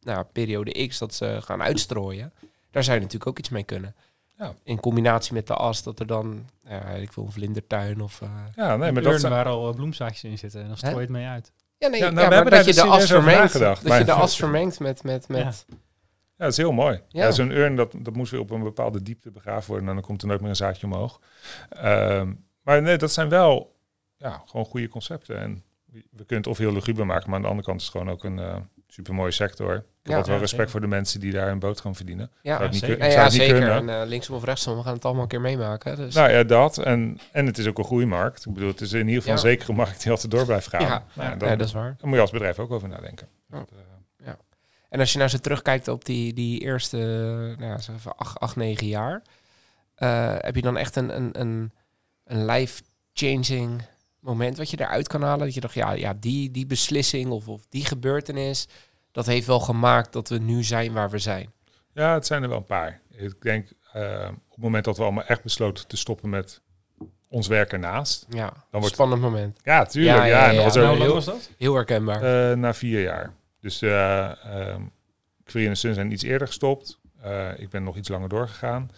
na periode X dat ze gaan uitstrooien. Daar zou je natuurlijk ook iets mee kunnen. Ja. In combinatie met de as, dat er dan, ja, ik wil een vlindertuin of... eh, ja, nee, maar dat zijn- waar al eh, bloemzaadjes in zitten en dan strooi je het mee uit. Ja, nee, Ja, ja, nou, we maar hebben dat je dus de as vermengt. Dat je de as vermengt met... met, met Ja. Dat is heel mooi. Ja. Ja. Zo'n urn, dat, dat moest weer op een bepaalde diepte begraven worden. En dan komt er nooit meer een zaadje omhoog. Ehm, maar nee, dat zijn wel ja, gewoon goede concepten. En we kunnen het of heel luguber maken, maar aan de andere kant is het gewoon ook een eh supermooie sector. Ik heb Ja, wel ja, respect zeker. voor de mensen die daar een boterham verdienen. Ja, Zou het niet zeker. zou niet kunnen. En eh, linksom of rechtsom, we gaan het allemaal een keer meemaken. Dus. Nou ja, dat. En, en het is ook een groeimarkt. Ik bedoel, het is in ieder geval een zekere markt die altijd door blijft gaan. Ja, Nou, dan, dat is waar. daar moet je als bedrijf ook over nadenken. Eh, En als je nou zo terugkijkt op die, die eerste nou ja, zeg even acht, acht, negen jaar, eh, heb je dan echt een, een, een, een life-changing moment wat je eruit kan halen? Dat je dacht, ja, ja die, die beslissing of, of die gebeurtenis, dat heeft wel gemaakt dat we nu zijn waar we zijn. Ja, het zijn er wel een paar. Ik denk eh, op het moment dat we allemaal echt besloten te stoppen met ons werk ernaast. Ja, Dan een wordt- spannend moment. Ja, tuurlijk. Ja, Ja, was Nou, hoe lang was dat? Heel herkenbaar. eh, na vier jaar. Dus eh ehm Queer en Sun zijn iets eerder gestopt. Eh, ik ben nog iets langer doorgegaan.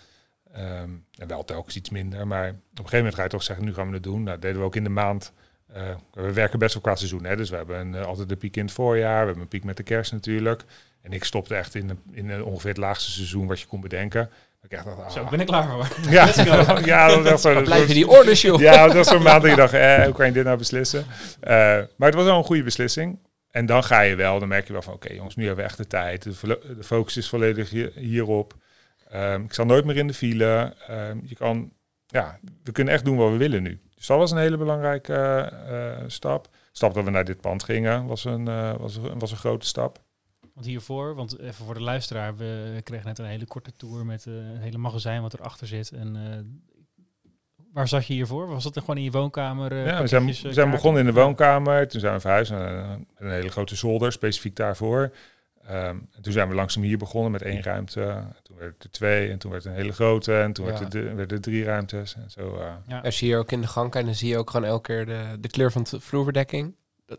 Ehm, en wel telkens iets minder. Maar op een gegeven moment ga je toch zeggen, nu gaan we het doen. Nou, dat deden we ook in de maand. Eh, we werken best wel qua seizoen. Hè? Dus we hebben een, altijd de piek in het voorjaar. We hebben een piek met de kerst natuurlijk. En ik stopte echt in, de, in de, ongeveer het laagste seizoen wat je kon bedenken. Ik echt dacht, ah, Zo, ben ik klaar voor. [LAUGHS] ja, [LAUGHS] ja, dat zo. Blijven was- die orders, joh. ja, dat was zo'n maand dat je dacht, eh, hoe kan je dit nou beslissen? Eh, maar het was wel een goede beslissing. En dan ga je wel, dan merk je wel van, oké jongens, nu hebben we echt de tijd. De, focus is volledig hier- hierop. Ehm, ik zal nooit meer in de file. Ehm, je kan, ja, we kunnen echt doen wat we willen nu. Dus dat was een hele belangrijke eh, eh, stap. Stap dat we naar dit pand gingen was een, eh, was, een- was een grote stap. Want hiervoor, want even voor de luisteraar, we kregen net een hele korte tour met eh, een hele magazijn wat erachter zit. En waar zat je hiervoor? Was dat dan gewoon in je woonkamer? eh, Ja, we zijn, pakketjes, we eh, zijn begonnen in de woonkamer. Toen zijn we verhuisd naar een, een hele grote zolder, specifiek daarvoor. Ehm, en toen zijn we langzaam hier begonnen met één ruimte. Toen werd het er twee en toen werd het een hele grote. En toen Ja. werd het, de- werden er drie ruimtes. En zo, eh, Ja. Als je hier ook in de gang kijkt, dan zie je ook gewoon elke keer de, de kleur van de vloerbedekking.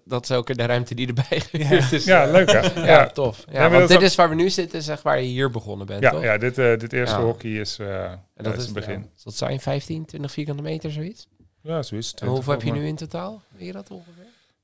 Dat, is keer de ruimte die erbij [LAUGHS] gehuurd is. ja, leuk hè? Ja, ja. tof. Ja, want dit is ook- waar we nu zitten, is echt waar je hier begonnen bent, Ja, toch? ja dit, eh, dit eerste Ja. hockey is, eh En dat is het begin. Ja, dat zijn 15, 20 vierkante meter, zoiets. Ja, zo is het. En hoeveel heb je 20 nu in totaal? Weet je dat ongeveer?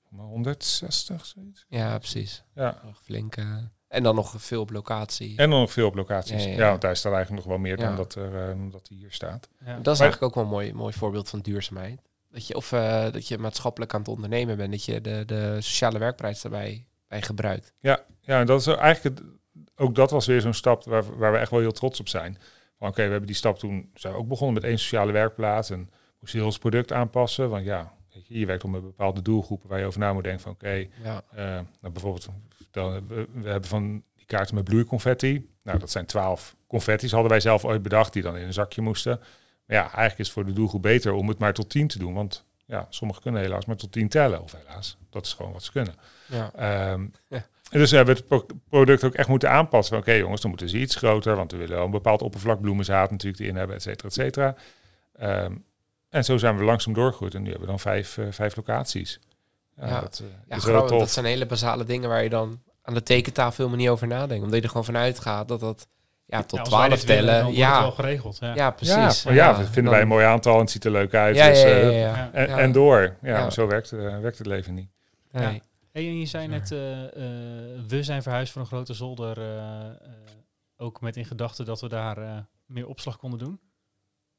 maar 160, zoiets. Ja, precies. Ja. Nog Flink. eh, en dan nog veel op locatie. En dan nog veel op locaties. Ja, Ja, ja, ja. want daar staat eigenlijk nog wel meer Ja. dan dat, er, eh, dat hij hier staat. Ja. Dat is Maar- eigenlijk ook wel een mooi, mooi voorbeeld van duurzaamheid. Dat je, of eh, dat je maatschappelijk aan het ondernemen bent. Dat je de, de sociale werkprijs daarbij bij gebruikt. Ja, ja en dat is eigenlijk het, ook dat was weer zo'n stap waar, waar we echt wel heel trots op zijn. Van oké, we hebben die stap toen zijn we ook begonnen met één sociale werkplaats en moest heel ons product aanpassen. Want ja, weet je, je werkt om een bepaalde doelgroepen waar je over na moet denken van oké, Ja, eh, nou bijvoorbeeld we, we hebben van die kaarten met bloeiconfetti. Nou, dat zijn twaalf confetti's hadden wij zelf ooit bedacht die dan in een zakje moesten. Ja, eigenlijk is het voor de doelgroep beter om het maar tot tien te doen, want ja, sommigen kunnen helaas maar tot tien tellen of helaas. Dat is gewoon wat ze kunnen. ja. Ehm, Ja. En dus hebben we het pro- product ook echt moeten aanpassen. Oké jongens, dan moeten ze iets groter, want we willen wel een bepaald oppervlak bloemenzaad natuurlijk erin hebben, et cetera, et cetera. Ehm, en zo zijn we langzaam doorgegroeid en nu hebben we dan vijf, eh, vijf locaties. Ja, Ja. dat eh, ja dat zijn hele basale dingen waar je dan aan de tekentafel helemaal niet over nadenkt. Omdat je er gewoon vanuit gaat dat dat ja, tot Ja, als wij 12 dit willen, dan tellen. Ja, wel geregeld. Ja. ja, precies. Ja, maar ja, dat vinden dan- wij een mooi aantal en het ziet er leuk uit. Ja, dus, ja, ja, eh, ja. En, Ja. en door. Ja, zo werkt, eh, werkt het leven niet. Nee. Hey, en je zei net, eh, we zijn verhuisd voor een grote zolder. eh, eh, ook met in gedachte dat we daar eh, meer opslag konden doen.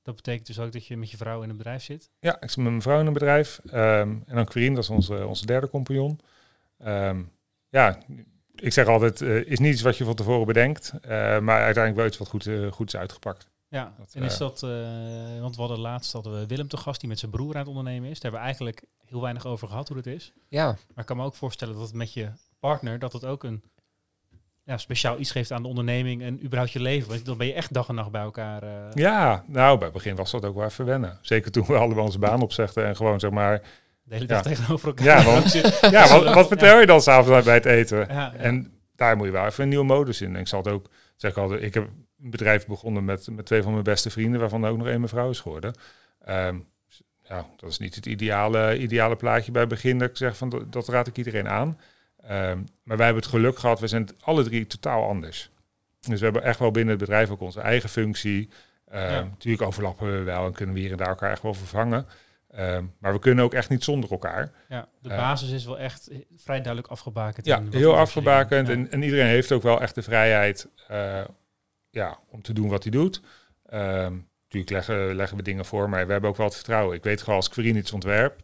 Dat betekent dus ook dat je met je vrouw in een bedrijf zit. Ja, ik zit met mijn vrouw in een bedrijf. ehm, en dan Quirine, dat is onze, onze derde compagnon. Ehm, ja, ik zeg altijd, eh, is niet iets wat je van tevoren bedenkt. eh, maar uiteindelijk wel iets wat goed, eh, goed is uitgepakt. Ja, Dat, en is dat, eh, want we hadden laatst hadden we Willem te gast die met zijn broer aan het ondernemen is. Daar hebben we eigenlijk heel weinig over gehad hoe het is. Ja, Maar ik kan me ook voorstellen dat het met je partner, dat het ook een ja, speciaal iets geeft aan de onderneming en überhaupt je leven. Want dan ben je echt dag en nacht bij elkaar. eh, Ja, nou, bij het begin was dat ook wel even wennen. Zeker toen we allebei onze baan opzegden en gewoon zeg maar... De hele dag Ja. tegenover elkaar. Ja, want- [LAUGHS] Ja, wat, wat vertel je dan s'avonds bij het eten? En daar moet je wel even een nieuwe modus in. En ik zal het ook zeg ik altijd, ik heb een bedrijf begonnen met, met twee van mijn beste vrienden, waarvan er ook nog één mijn vrouw is geworden. Ehm, ja, dat is niet het ideale, ideale plaatje bij het begin dat ik zeg van dat, dat raad ik iedereen aan. Ehm, maar wij hebben het geluk gehad, we zijn alle drie totaal anders. Dus we hebben echt wel binnen het bedrijf ook onze eigen functie. Ehm, Ja. Natuurlijk overlappen we wel en kunnen we hier en daar elkaar echt wel vervangen. Ehm, maar we kunnen ook echt niet zonder elkaar. Ja, de Ja. basis is wel echt vrij duidelijk afgebakend. Ja, heel afgebakend. En, en iedereen heeft ook wel echt de vrijheid eh, ja, om te doen wat hij doet. Ehm, natuurlijk leggen, leggen we dingen voor, maar we hebben ook wel het vertrouwen. Ik weet gewoon, als ik Querine iets ontwerp,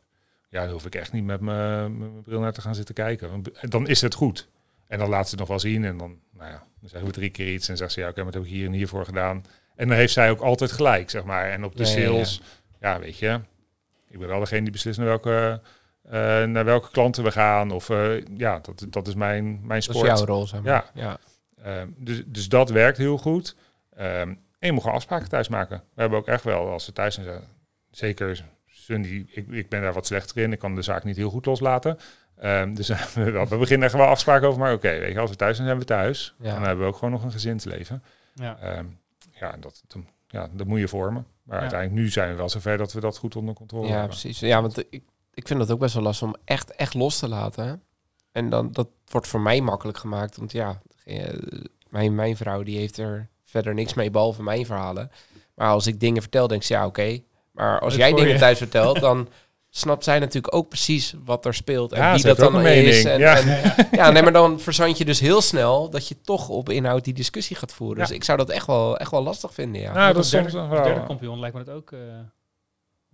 ja, dan hoef ik echt niet met mijn bril naar te gaan zitten kijken. Want Dan is het goed. En dan laat ze het nog wel zien en dan, nou ja, dan zeggen we drie keer iets en zegt ze, ja, oké, maar dat heb ik hier en hiervoor gedaan. En dan heeft zij ook altijd gelijk, zeg maar. En op de Ja, ja, ja. sales, ja, weet je, ik ben wel degene die beslist naar welke, eh, naar welke klanten we gaan. Of eh, ja, dat, dat is mijn, mijn Dat sport. is jouw rol, zeg maar. Ja. ja. Ehm, dus, dus dat werkt heel goed. Ehm, en je moet gewoon afspraken thuis maken. We hebben ook echt wel, als we thuis zijn, zeker Sunny, ik, ik ben daar wat slechter in. Ik kan de zaak niet heel goed loslaten. Ehm, dus we [LAUGHS] we beginnen echt wel afspraken over, maar oké, weet je, als we thuis zijn, zijn we thuis. Ja. En dan hebben we ook gewoon nog een gezinsleven. Ja. Ja, dat, dat, ja, dat moet je vormen. Maar Ja. uiteindelijk nu zijn we wel zover dat we dat goed onder controle Ja, hebben. precies. Ja, want ik, ik vind dat ook best wel lastig om echt, echt los te laten. hè. En dan, dat wordt voor mij makkelijk gemaakt. Want ja, eh, mijn, mijn vrouw die heeft er verder niks mee, behalve mijn verhalen. Maar als ik dingen vertel, denk ze, ja, oké. Maar als jij dingen je. thuis vertelt, dan [LAUGHS] snapt zij natuurlijk ook precies wat er speelt. En Ja, wie dat dan mening. is. En, Ja. en- ja, nee, maar dan verzand je dus heel snel dat je toch op inhoud die discussie gaat voeren. Ja. Dus ik zou dat echt wel, echt wel lastig vinden, ja. Nou, dat is derde, soms nog derde kampioen lijkt me dat ook... eh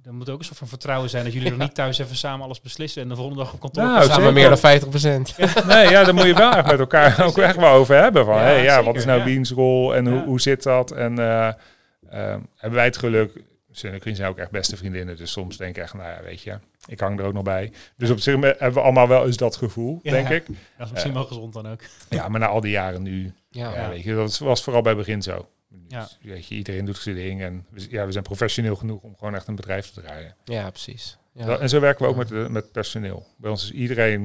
er moet ook een soort van vertrouwen zijn dat jullie er niet thuis even samen alles beslissen en de volgende dag op kantoor Nou, Samen zeker. meer dan 50 procent. Nee, ja, daar moet je wel echt met elkaar ook echt wel over hebben. Van, Ja, hey, ja, wat is nou ja. wiens rol en hoe, Ja. hoe zit dat? En eh, ehm, hebben wij het geluk... Sun en zijn ook echt beste vriendinnen. Dus soms denk ik echt, nou ja, weet je, ik hang er ook nog bij. Dus op zich hebben we allemaal wel eens dat gevoel, Ja. denk ik. Dat is misschien wel gezond dan ook. Ja, maar na al die jaren nu, Ja, ja, Ja. weet je, dat was vooral bij het begin zo. Ja. Dus, weet je, iedereen doet zijn ding en we, ja, we zijn professioneel genoeg om gewoon echt een bedrijf te draaien. ja precies. En zo werken we ook Ja. met, de- met personeel. Bij ons is iedereen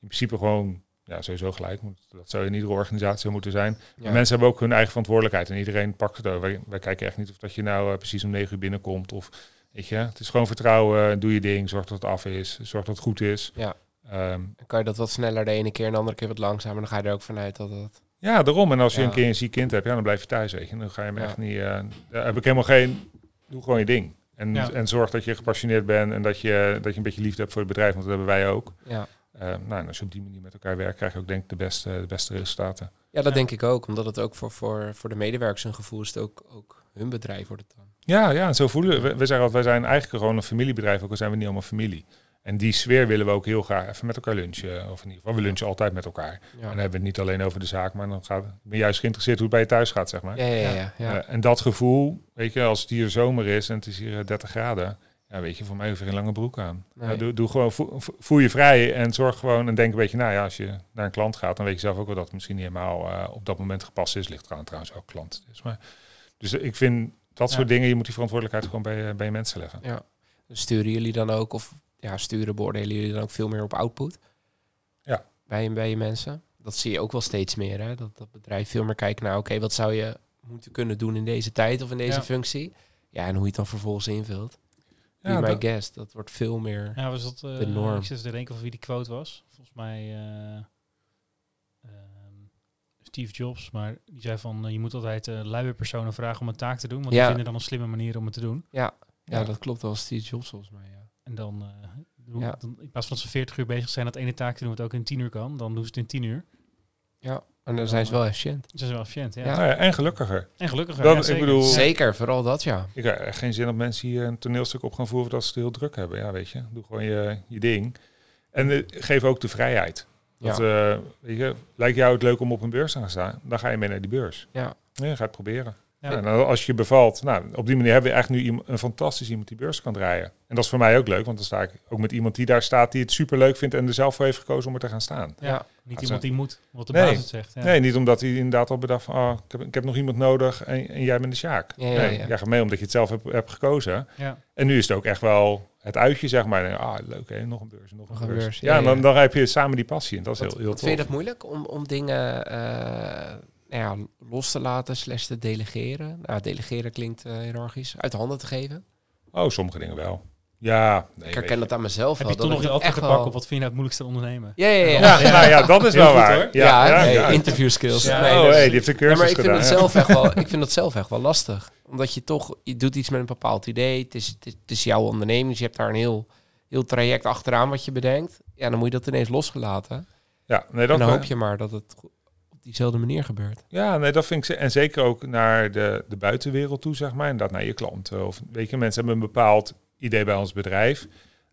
in principe gewoon ja, sowieso gelijk. Dat zou in iedere organisatie moeten zijn. Ja. Maar mensen hebben ook hun eigen verantwoordelijkheid en iedereen pakt het over. Wij, wij kijken echt niet of dat je nou eh, precies om negen uur binnenkomt. Of, weet je, het is gewoon vertrouwen, doe je ding, zorg dat het af is, zorg dat het goed is. Ja. Dan kan je dat wat sneller de ene keer en de andere keer wat langzamer. Dan ga je er ook vanuit dat het... ja, daarom. En als je Ja. een keer een ziek kind hebt, ja, dan blijf je thuis, weet je. Dan ga je hem Ja. echt niet... eh, daar heb ik helemaal geen... Doe gewoon je ding. En, en zorg dat je gepassioneerd bent en dat je, dat je een beetje liefde hebt voor het bedrijf, want dat hebben wij ook. Ja. Eh, nou, en als je op die manier met elkaar werkt, krijg je ook denk ik de beste, de beste resultaten. ja, dat denk ik ook. Omdat het ook voor, voor, voor de medewerkers een gevoel is. Het ook, ook hun bedrijf wordt het dan. Ja, ja, en zo voelen we. We zeggen altijd, wij zijn eigenlijk gewoon een familiebedrijf, ook al zijn we niet allemaal familie. En die sfeer willen we ook heel graag even met elkaar lunchen. Of in ieder geval, we lunchen altijd met elkaar. En dan hebben we het niet alleen over de zaak, maar dan gaat, ik ben juist geïnteresseerd hoe het bij je thuis gaat, zeg maar. ja, ja. ja, ja. Eh, en dat gevoel, weet je, als het hier zomer is en het is hier eh, 30 graden, ja, weet je, voor mij hoef je geen lange broek aan. Nee. Ja, doe, doe gewoon, voel, voel je vrij en zorg gewoon en denk een beetje, nou ja, als je naar een klant gaat, dan weet je zelf ook wel dat het misschien niet helemaal eh, op dat moment gepast is. Ligt eraan trouwens ook klant. is. Maar, dus ik vind dat Ja. soort dingen, je moet die verantwoordelijkheid gewoon bij, je- bij je mensen leggen. ja. Dus sturen jullie dan ook, of ja, sturen, beoordelen jullie dan ook veel meer op output? Ja. Bij, bij je mensen? Dat zie je ook wel steeds meer, hè? Dat, dat bedrijf veel meer kijkt naar, oké, wat zou je moeten kunnen doen in deze tijd of in deze Ja. functie? Ja, en hoe je het dan vervolgens invult. Ja, my dat- guest, dat wordt veel meer... Ja, was dat, eh, De norm. Ik zit te denken of wie die quote was. Volgens mij eh, ehm, Steve Jobs, maar die zei van eh, je moet altijd uh, luie personen vragen om een taak te doen, want Ja. die vinden dan een slimme manier om het te doen. Ja, ja, dat klopt wel. Steve Jobs volgens mij, ja. En dan, dan in plaats van ze 40 uur bezig zijn dat ene taak te doen, wat ook in 10 uur kan, dan doen ze het in 10 uur. Ja, en dan zijn ze wel efficiënt. Dat is wel efficiënt, ja. Ja. Nou ja, en gelukkiger. En gelukkiger. Dat- ja, ik zeker. bedoel- Zeker, vooral dat, ja. Ik heb echt geen zin dat mensen hier een toneelstuk op gaan voeren dat ze het heel druk hebben. Ja, weet je, doe gewoon je, je ding. En eh, geef ook de vrijheid. Dat, Ja, eh, weet je, lijkt jou het leuk om op een beurs te gaan staan, dan ga je mee naar die beurs. ja. Ja, ga het proberen. Ja. Ja. nou, als je bevalt, nou, op die manier hebben we eigenlijk nu een fantastisch iemand die beurs kan draaien. En dat is voor mij ook leuk, want dan sta ik ook met iemand die daar staat, die het super leuk vindt en er zelf voor heeft gekozen om er te gaan staan. Ja, Ja. Niet iemand zo. die moet, wat de Nee. baas het zegt. Ja. Nee, niet omdat hij inderdaad al bedacht van, oh, ik, heb, ik heb nog iemand nodig en, en jij bent de Sjaak. Ja, ja, nee, ja. jij gaat mee omdat je het zelf hebt, hebt gekozen. Ja. En nu is het ook echt wel het uitje, zeg maar. Ah, leuk hè, nog een beurs, nog, Nog een een beurs. beurs, Ja, en dan, dan heb je samen die passie en dat is Wat, heel, heel wat tof. vind je dat moeilijk om, om dingen eh, nou ja, los te laten, slash te delegeren? Nou, delegeren klinkt eh hiërarchisch. Uit de handen te geven. Oh, sommige dingen wel. Ja, nee, ik herken dat aan mezelf Heb wel. je toch nog je te pakken wel- op wat vind je nou het moeilijkste ondernemen? Ja, ja, ja. Ja, nou ja, dat is wel goed, waar. hoor. Ja, ja, nee, ja. interview skills. Ja, nee, oh, is- hey, die heeft een Ja, cursus maar ik vind, gedaan. het ja. zelf echt wel, ik vind dat zelf echt wel lastig. Omdat je toch, je doet iets met een bepaald idee. Het is, het is, het is jouw onderneming. Dus je hebt daar een heel, heel traject achteraan wat je bedenkt. Ja, dan moet je dat ineens losgelaten. Ja, nee, En dan hoop je maar dat het diezelfde manier gebeurt. Ja, nee, dat vind ik. ze- En zeker ook naar de, de buitenwereld toe, zeg maar. En dat naar je klanten. Of weet je, mensen hebben een bepaald idee bij ons bedrijf.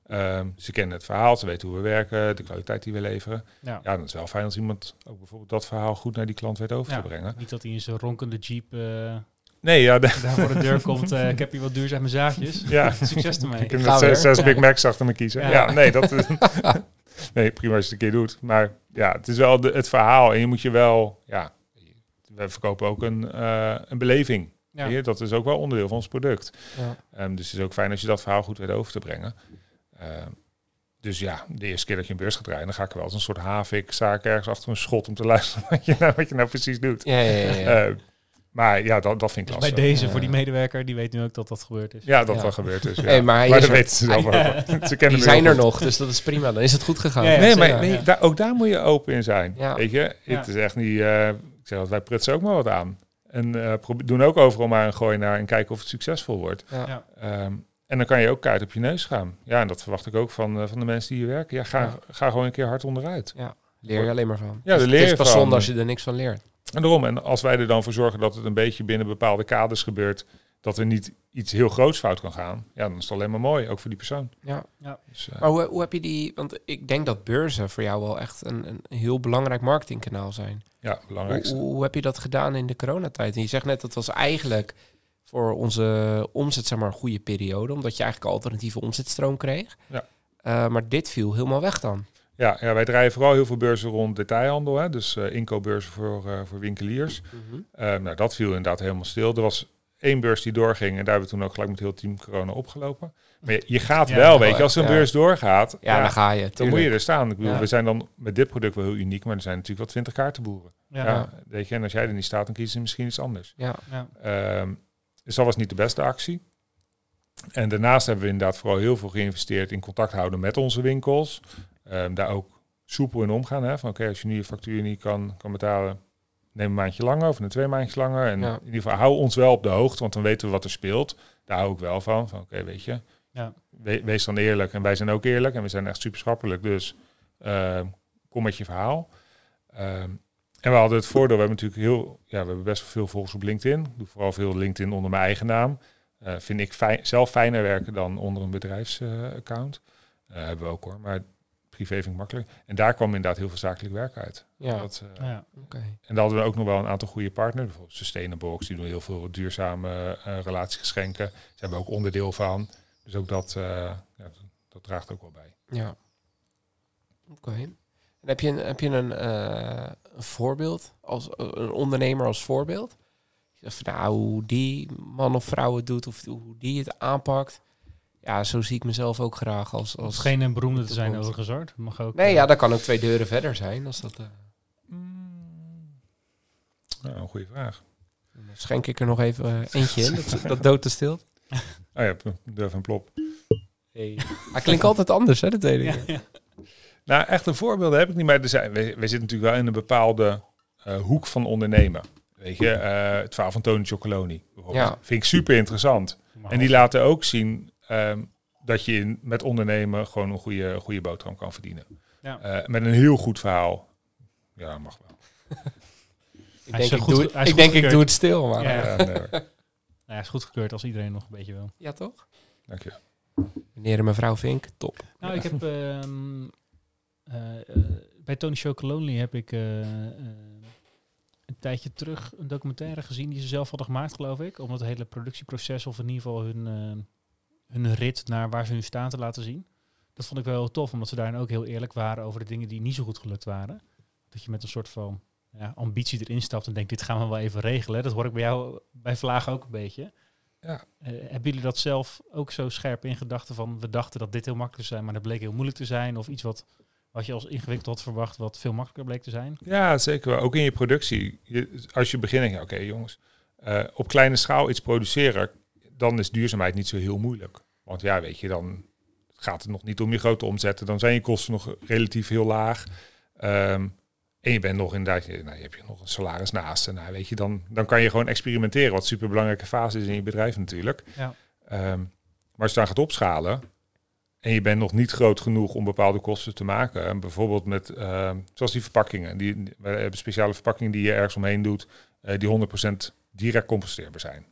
Ehm, ze kennen het verhaal, ze weten hoe we werken, de kwaliteit die we leveren. Ja. Ja, dan is het wel fijn als iemand ook bijvoorbeeld dat verhaal goed naar die klant weet over Ja. te brengen. Niet dat hij in zijn ronkende jeep eh, Nee, ja, de, daar voor de deur [LAUGHS] komt. eh, ik heb hier wat duurzame zaadjes. ja. Succes ermee. Ik heb zes, zes Big Macs achter me kiezen. Ja. Ja, nee, dat is... [LAUGHS] nee, prima als je het een keer doet. Maar ja, het is wel de, het verhaal. En je moet je wel... Ja, we verkopen ook een, eh, een beleving. Ja. Je, Dat is ook wel onderdeel van ons product. Ja. Ehm, dus het is ook fijn als je dat verhaal goed weet over te brengen. Ehm, dus ja, de eerste keer dat je een beurs gaat draaien, dan ga ik wel als een soort havik, ik ergens achter een schot om te [LAUGHS] luisteren wat je nou, wat je nou precies doet. Ja, ja, ja. ja. Ehm, maar ja, dat, dat vind ik Dus bij lastig. deze, Ja. voor die medewerker, die weet nu ook dat dat gebeurd is. Ja, dat Ja. dat gebeurt dus. Ja. Hey, maar hij maar is dat er- weten ze zelf ook. [LAUGHS] Ja. [LAUGHS] Ze kennen Die zijn er nog, dus dat is prima. Dan is het goed gegaan. Ja, ja, Nee, maar nee, Ja. daar, ook daar moet je open in zijn. Ja. Weet je, Ja. het is echt niet... eh, ik zeg dat wij prutsen ook maar wat aan. En eh, doen ook overal maar een gooi naar en kijken of het succesvol wordt. Ja. Ja. Ehm, en dan kan je ook kaart op je neus gaan. Ja, en dat verwacht ik ook van, eh, van de mensen die hier werken. Ja, ga, Ja. ga gewoon een keer hard onderuit. Leer je alleen maar van. Ja, Dus leer het je is pas van. zonde als je er niks van leert. En daarom, en als wij er dan voor zorgen dat het een beetje binnen bepaalde kaders gebeurt, dat er niet iets heel groots fout kan gaan, ja, dan is het alleen maar mooi, ook voor die persoon. Ja. Dus, eh, Maar hoe, hoe heb je die... Want ik denk dat beurzen voor jou wel echt een, een heel belangrijk marketingkanaal zijn. ja, Hoe, belangrijk. hoe, hoe heb je dat gedaan in de coronatijd? En je zegt net, dat was eigenlijk voor onze omzet zeg maar, een goede periode. Omdat je eigenlijk alternatieve omzetstroom kreeg. Ja. Eh, maar dit viel helemaal weg dan. Ja, ja, wij draaien vooral heel veel beurzen rond detailhandel, hè, dus eh inkoopbeurzen voor, eh, voor winkeliers. Eh, nou, dat viel inderdaad helemaal stil. Er was één beurs die doorging en daar hebben we toen ook gelijk met heel team corona opgelopen. Maar je, je gaat Ja, wel, weet je, als een ja. beurs doorgaat, Ja, ja, dan ga je. dan moet je er staan. Ik bedoel, Ja. we zijn dan met dit product wel heel uniek, maar er zijn natuurlijk wel twintig kaartenboeren. Ja. Weet je, en als jij er niet staat, dan kiezen ze misschien iets anders. Ja, Ehm, dus dat was niet de beste actie. En daarnaast hebben we inderdaad vooral heel veel geïnvesteerd in contact houden met onze winkels. Ehm, daar ook soepel in omgaan. Hè? Van oké, als je nu je factuur niet kan, kan betalen, neem een maandje langer of een twee maandjes langer. En Ja. in ieder geval hou ons wel op de hoogte, want dan weten we wat er speelt. Daar hou ik wel van. Van oké, weet je, Ja. we- wees dan eerlijk. En wij zijn ook eerlijk en we zijn echt super schappelijk. Dus ehm, kom met je verhaal. Ehm, en we hadden het voordeel, we hebben natuurlijk heel, ja, we hebben best wel veel volgers op LinkedIn. Ik doe vooral veel LinkedIn onder mijn eigen naam. Eh, vind ik fijn, zelf fijner werken dan onder een bedrijfsaccount. Eh hebben we ook hoor, maar privé vind ik makkelijk. En daar kwam inderdaad heel veel zakelijk werk uit. ja. Dat, eh, Ja. oké. En daar hadden we ook nog wel een aantal goede partners. Bijvoorbeeld Sustainabox, die doen heel veel duurzame eh relatiegeschenken. Ze hebben ook onderdeel van. Dus ook dat, eh, ja, dat, dat draagt ook wel bij. Ja. Oké. En heb je een, heb je een, eh, een voorbeeld, als een ondernemer als voorbeeld? Van, nou, hoe die man of vrouw het doet, of hoe die het aanpakt. Ja, zo zie ik mezelf ook graag als... Als geen een beroemde te zijn overigens hoor. Dat mag ook. Nee, eh, ja, dat kan ook twee deuren verder zijn. Als dat, eh, Nou, een goede vraag. dan schenk ik er nog even eh, eentje in, dat, [LAUGHS] dat doodt de stilte. Oh ja, durf en plop. Hey. Hij klinkt altijd anders, hè, de tweede Ja, keer. ja. Nou, echte voorbeelden heb ik niet, maar er zijn, we, we zitten natuurlijk wel in een bepaalde eh, hoek van ondernemen. Weet je, eh, het verhaal van Tony Chocoloni bijvoorbeeld. Ja. Vind ik super interessant. En die laten ook zien ehm, dat je in, met ondernemen gewoon een goede, goede boterham kan verdienen. Ja. Eh, met een heel goed verhaal. Ja, mag wel. [LAUGHS] Ik denk, ik, goed- doe, ik, denk ik doe het stil, maar... Ja. Ja, Ja, nee. [LAUGHS] Nou, hij is goedgekeurd als iedereen nog een beetje wil. toch? Dank je. Meneer en mevrouw Vink, top. Nou, ik heb [LAUGHS] ehm, eh, eh, bij Tony Chocolonely heb ik een tijdje terug een documentaire gezien die ze zelf hadden gemaakt, geloof ik. Om het hele productieproces of in ieder geval hun, eh, hun rit naar waar ze nu staan te laten zien. Dat vond ik wel heel tof, omdat ze daarin ook heel eerlijk waren over de dingen die niet zo goed gelukt waren. Dat je met een soort van ja, ambitie erin stapt en denkt, dit gaan we wel even regelen. Dat hoor ik bij jou bij Vlaag ook een beetje. Ja. Eh, hebben jullie dat zelf ook zo scherp in gedachten van, we dachten dat dit heel makkelijk zou zijn, maar dat bleek heel moeilijk te zijn? Of iets wat, wat je als ingewikkeld had verwacht, wat veel makkelijker bleek te zijn? Ja, zeker. Ook in je productie. Je, als je begint, oké jongens, eh, op kleine schaal iets produceren, dan is duurzaamheid niet zo heel moeilijk. Want ja, weet je, dan gaat het nog niet om je grote omzetten. Dan zijn je kosten nog relatief heel laag. Ehm, En je bent nog inderdaad, je- nou, je hebt je nog een salaris naast. En nou, weet je, dan, dan kan je gewoon experimenteren. Wat een superbelangrijke fase is in je bedrijf natuurlijk. Ja. Ehm, maar als je dan gaat opschalen en je bent nog niet groot genoeg om bepaalde kosten te maken. En bijvoorbeeld met, ehm, zoals die verpakkingen. Die, we hebben speciale verpakkingen die je ergens omheen doet, eh, die 100% direct composteerbaar zijn.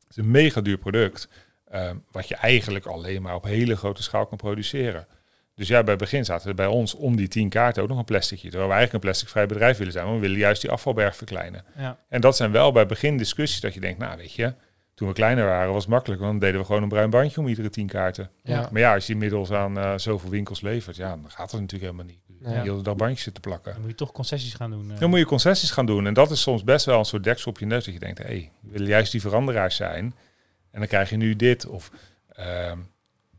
Het is een mega duur product, ehm, wat je eigenlijk alleen maar op hele grote schaal kan produceren. Dus ja, bij het begin zaten er bij ons om die 10 kaarten ook nog een plasticje. Terwijl we eigenlijk een plasticvrij bedrijf willen zijn, maar we willen juist die afvalberg verkleinen. Ja. En dat zijn wel bij het begin discussies dat je denkt, nou weet je, toen we kleiner waren was het makkelijk, want dan deden we gewoon een bruin bandje om iedere 10 kaarten. Ja. Maar ja, als je inmiddels aan eh, zoveel winkels levert, ja, dan gaat dat natuurlijk helemaal niet. Ja. Je hele dag bandjes zitten plakken. Dan moet je toch concessies gaan doen. eh. Dan moet je concessies gaan doen. En dat is soms best wel een soort deksel op je neus. Dat je denkt, hé, hey, we willen juist die veranderaars zijn. En dan krijg je nu dit. Of ehm,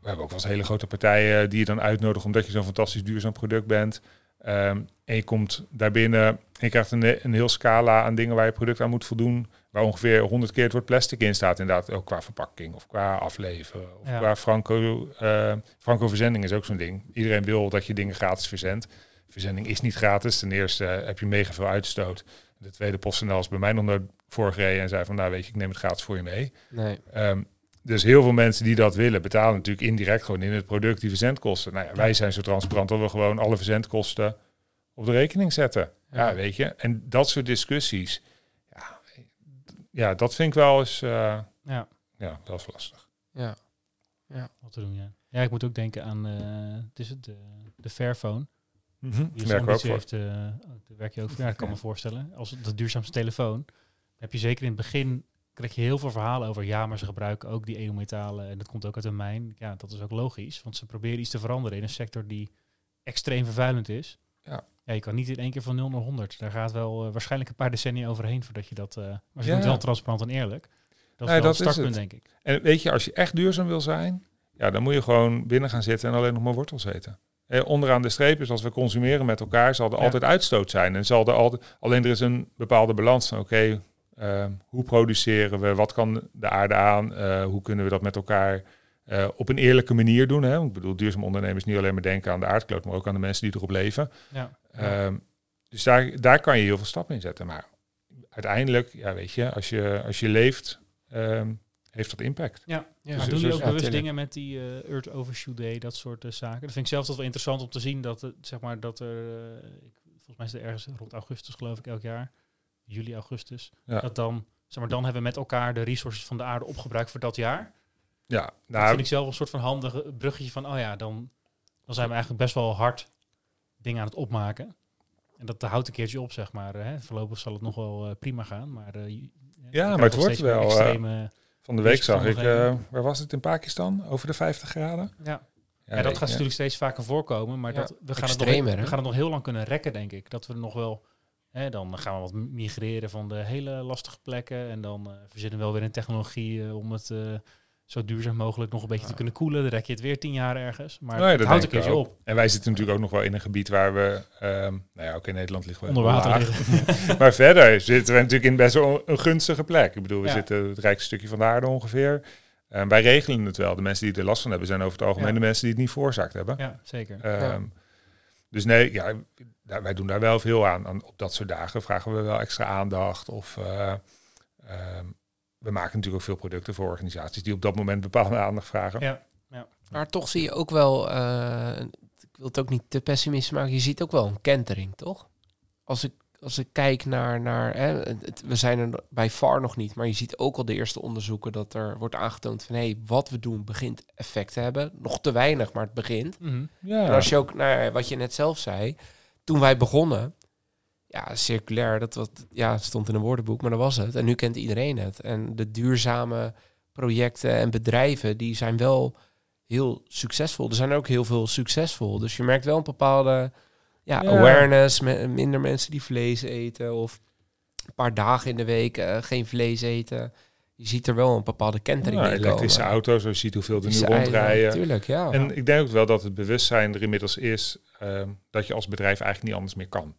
we hebben ook wel eens hele grote partijen die je dan uitnodigen omdat je zo'n fantastisch duurzaam product bent. Ehm, en je komt daarbinnen en je krijgt een, een heel scala aan dingen waar je product aan moet voldoen. Waar ongeveer 100 keer het woord plastic in staat. Inderdaad, ook qua verpakking of qua afleveren. Of Ja. qua Franco, eh, Franco verzending is ook zo'n ding. Iedereen wil dat je dingen gratis verzendt. Verzending is niet gratis. Ten eerste heb je mega veel uitstoot. De tweede PostNL is bij mij nog nooit voorgereden en zei van, nou weet je, ik neem het gratis voor je mee. Nee. Ehm, dus heel veel mensen die dat willen, betalen natuurlijk indirect gewoon in het product die verzendkosten. Nou ja, wij zijn zo transparant dat we gewoon alle verzendkosten op de rekening zetten. Ja, Ja. weet je. En dat soort discussies, ja, ja dat vind ik wel eens, eh, Ja, ja, wel eens lastig. Ja. wat te doen, ja. Ja, ik moet ook denken aan eh, het is het, de, de Fairphone. Ik ook voor. heeft, eh, oh, daar werk je ook voor. Ja, dat kan me voorstellen. Als de duurzaamste telefoon, heb je zeker in het begin krijg je heel veel verhalen over. Ja, maar ze gebruiken ook die edelmetalen en dat komt ook uit een mijn. Ja, dat is ook logisch, want ze proberen iets te veranderen in een sector die extreem vervuilend is. Ja. Ja, je kan niet in één keer van 0 naar 100. Daar gaat wel eh, waarschijnlijk een paar decennia overheen voordat je dat. eh maar ze Ja. doen het wel transparant en eerlijk. Dat is Nee, wel dat is startpunt, het. denk ik. En weet je, als je echt duurzaam wil zijn, ja, dan moet je gewoon binnen gaan zitten en alleen nog maar wortels eten. Eh, onderaan de streep is als we consumeren met elkaar, zal er Ja. altijd uitstoot zijn. En zal er altijd, alleen er is een bepaalde balans van, oké, eh, hoe produceren we, wat kan de aarde aan, eh, hoe kunnen we dat met elkaar eh, op een eerlijke manier doen. Hè? Ik bedoel, duurzaam ondernemers niet alleen maar denken aan de aardkloot, maar ook aan de mensen die erop leven. Ja. Ehm, dus daar, daar kan je heel veel stappen in zetten. Maar uiteindelijk, ja, weet je, als je, als je leeft, ehm, heeft dat impact. Ja, Ja, dus- doen jullie dus- ook ja, bewust dingen met die eh, Earth Overshoot Day, dat soort eh, zaken? Dat vind ik zelf wel interessant om te zien dat, het, zeg maar, dat er, eh, ik, volgens mij is het ergens rond augustus geloof ik elk jaar, juli, augustus, Ja. dat dan, zeg maar, dan hebben we met elkaar de resources van de aarde opgebruikt voor dat jaar. Ja, dat nou, vind ik zelf een soort van handige bruggetje van, oh ja, dan, dan zijn we eigenlijk best wel hard dingen aan het opmaken. En dat houdt een keertje op, zeg maar. Hè. Voorlopig zal het nog wel prima gaan, maar... krijgt maar het wordt wel, Extreme, Van de week zag ik, eh, waar was het in Pakistan? Over de 50 graden? ja. Ja, dat gaat natuurlijk steeds vaker voorkomen, maar Ja, dat, we, gaan het nog, we gaan het nog heel lang kunnen rekken, denk ik. Dat we nog wel, hè, dan gaan we wat migreren van de hele lastige plekken en dan eh verzinnen we wel weer een technologie eh, om het eh, zo duurzaam mogelijk nog een beetje te kunnen koelen. Dan rek je het weer tien jaar ergens, maar dat houdt een ook. op. En wij zitten natuurlijk ook nog wel in een gebied waar we, ehm, nou ja, ook in Nederland liggen we Onder water [LAUGHS] maar verder zitten we natuurlijk in best wel een gunstige plek. Ik bedoel, we Ja. zitten het rijkste stukje van de aarde ongeveer. Ehm, wij regelen het wel. De mensen die er last van hebben zijn over het algemeen Ja. de mensen die het niet veroorzaakt hebben. ja, zeker. Ehm, Dus nee, ja, wij doen daar wel veel aan. Op dat soort dagen vragen we wel extra aandacht. Of eh, ehm, we maken natuurlijk ook veel producten voor organisaties die op dat moment bepaalde aandacht vragen. Ja. Maar toch zie je ook wel, eh, ik wil het ook niet te pessimistisch maken, je ziet ook wel een kentering, toch? Als ik, als ik kijk naar, naar hè, het- we zijn er bij far nog niet, maar je ziet ook al de eerste onderzoeken dat er wordt aangetoond van hé, hey, wat we doen begint effect te hebben. Nog te weinig, maar het begint. Mhm. Ja, En als je ook naar wat je net zelf zei, toen wij begonnen, ja, circulair, dat wat, ja, het stond in een woordenboek, maar dat was het. En nu kent iedereen het. En de duurzame projecten en bedrijven, die zijn wel heel succesvol. Er zijn ook heel veel succesvol. Dus je merkt wel een bepaalde ja, Ja. awareness, met minder mensen die vlees eten of een paar dagen in de week eh, geen vlees eten. Je ziet er wel een bepaalde kentering Ja, in elektrische komen. auto's, je ziet hoeveel er nu rondrijden. Tuurlijk, ja. En ik denk ook wel dat het bewustzijn er inmiddels is ehm, dat je als bedrijf eigenlijk niet anders meer kan.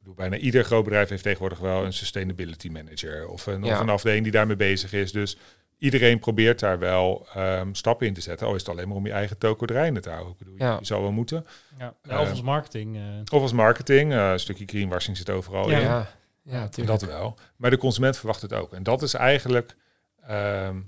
Ik bedoel, bijna ieder groot bedrijf heeft tegenwoordig wel een sustainability manager of een, Ja. of een afdeling die daarmee bezig is. Dus iedereen probeert daar wel ehm, stappen in te zetten. Al is het alleen maar om je eigen toko draaiende te houden. Ik bedoel, Ja. je zou wel moeten. Ja, ja, of Ehm, als marketing. eh, Of als marketing, eh, een stukje greenwashing zit overal Ja. in. ja, ja. Dat wel. Maar de consument verwacht het ook. En dat is eigenlijk, ehm,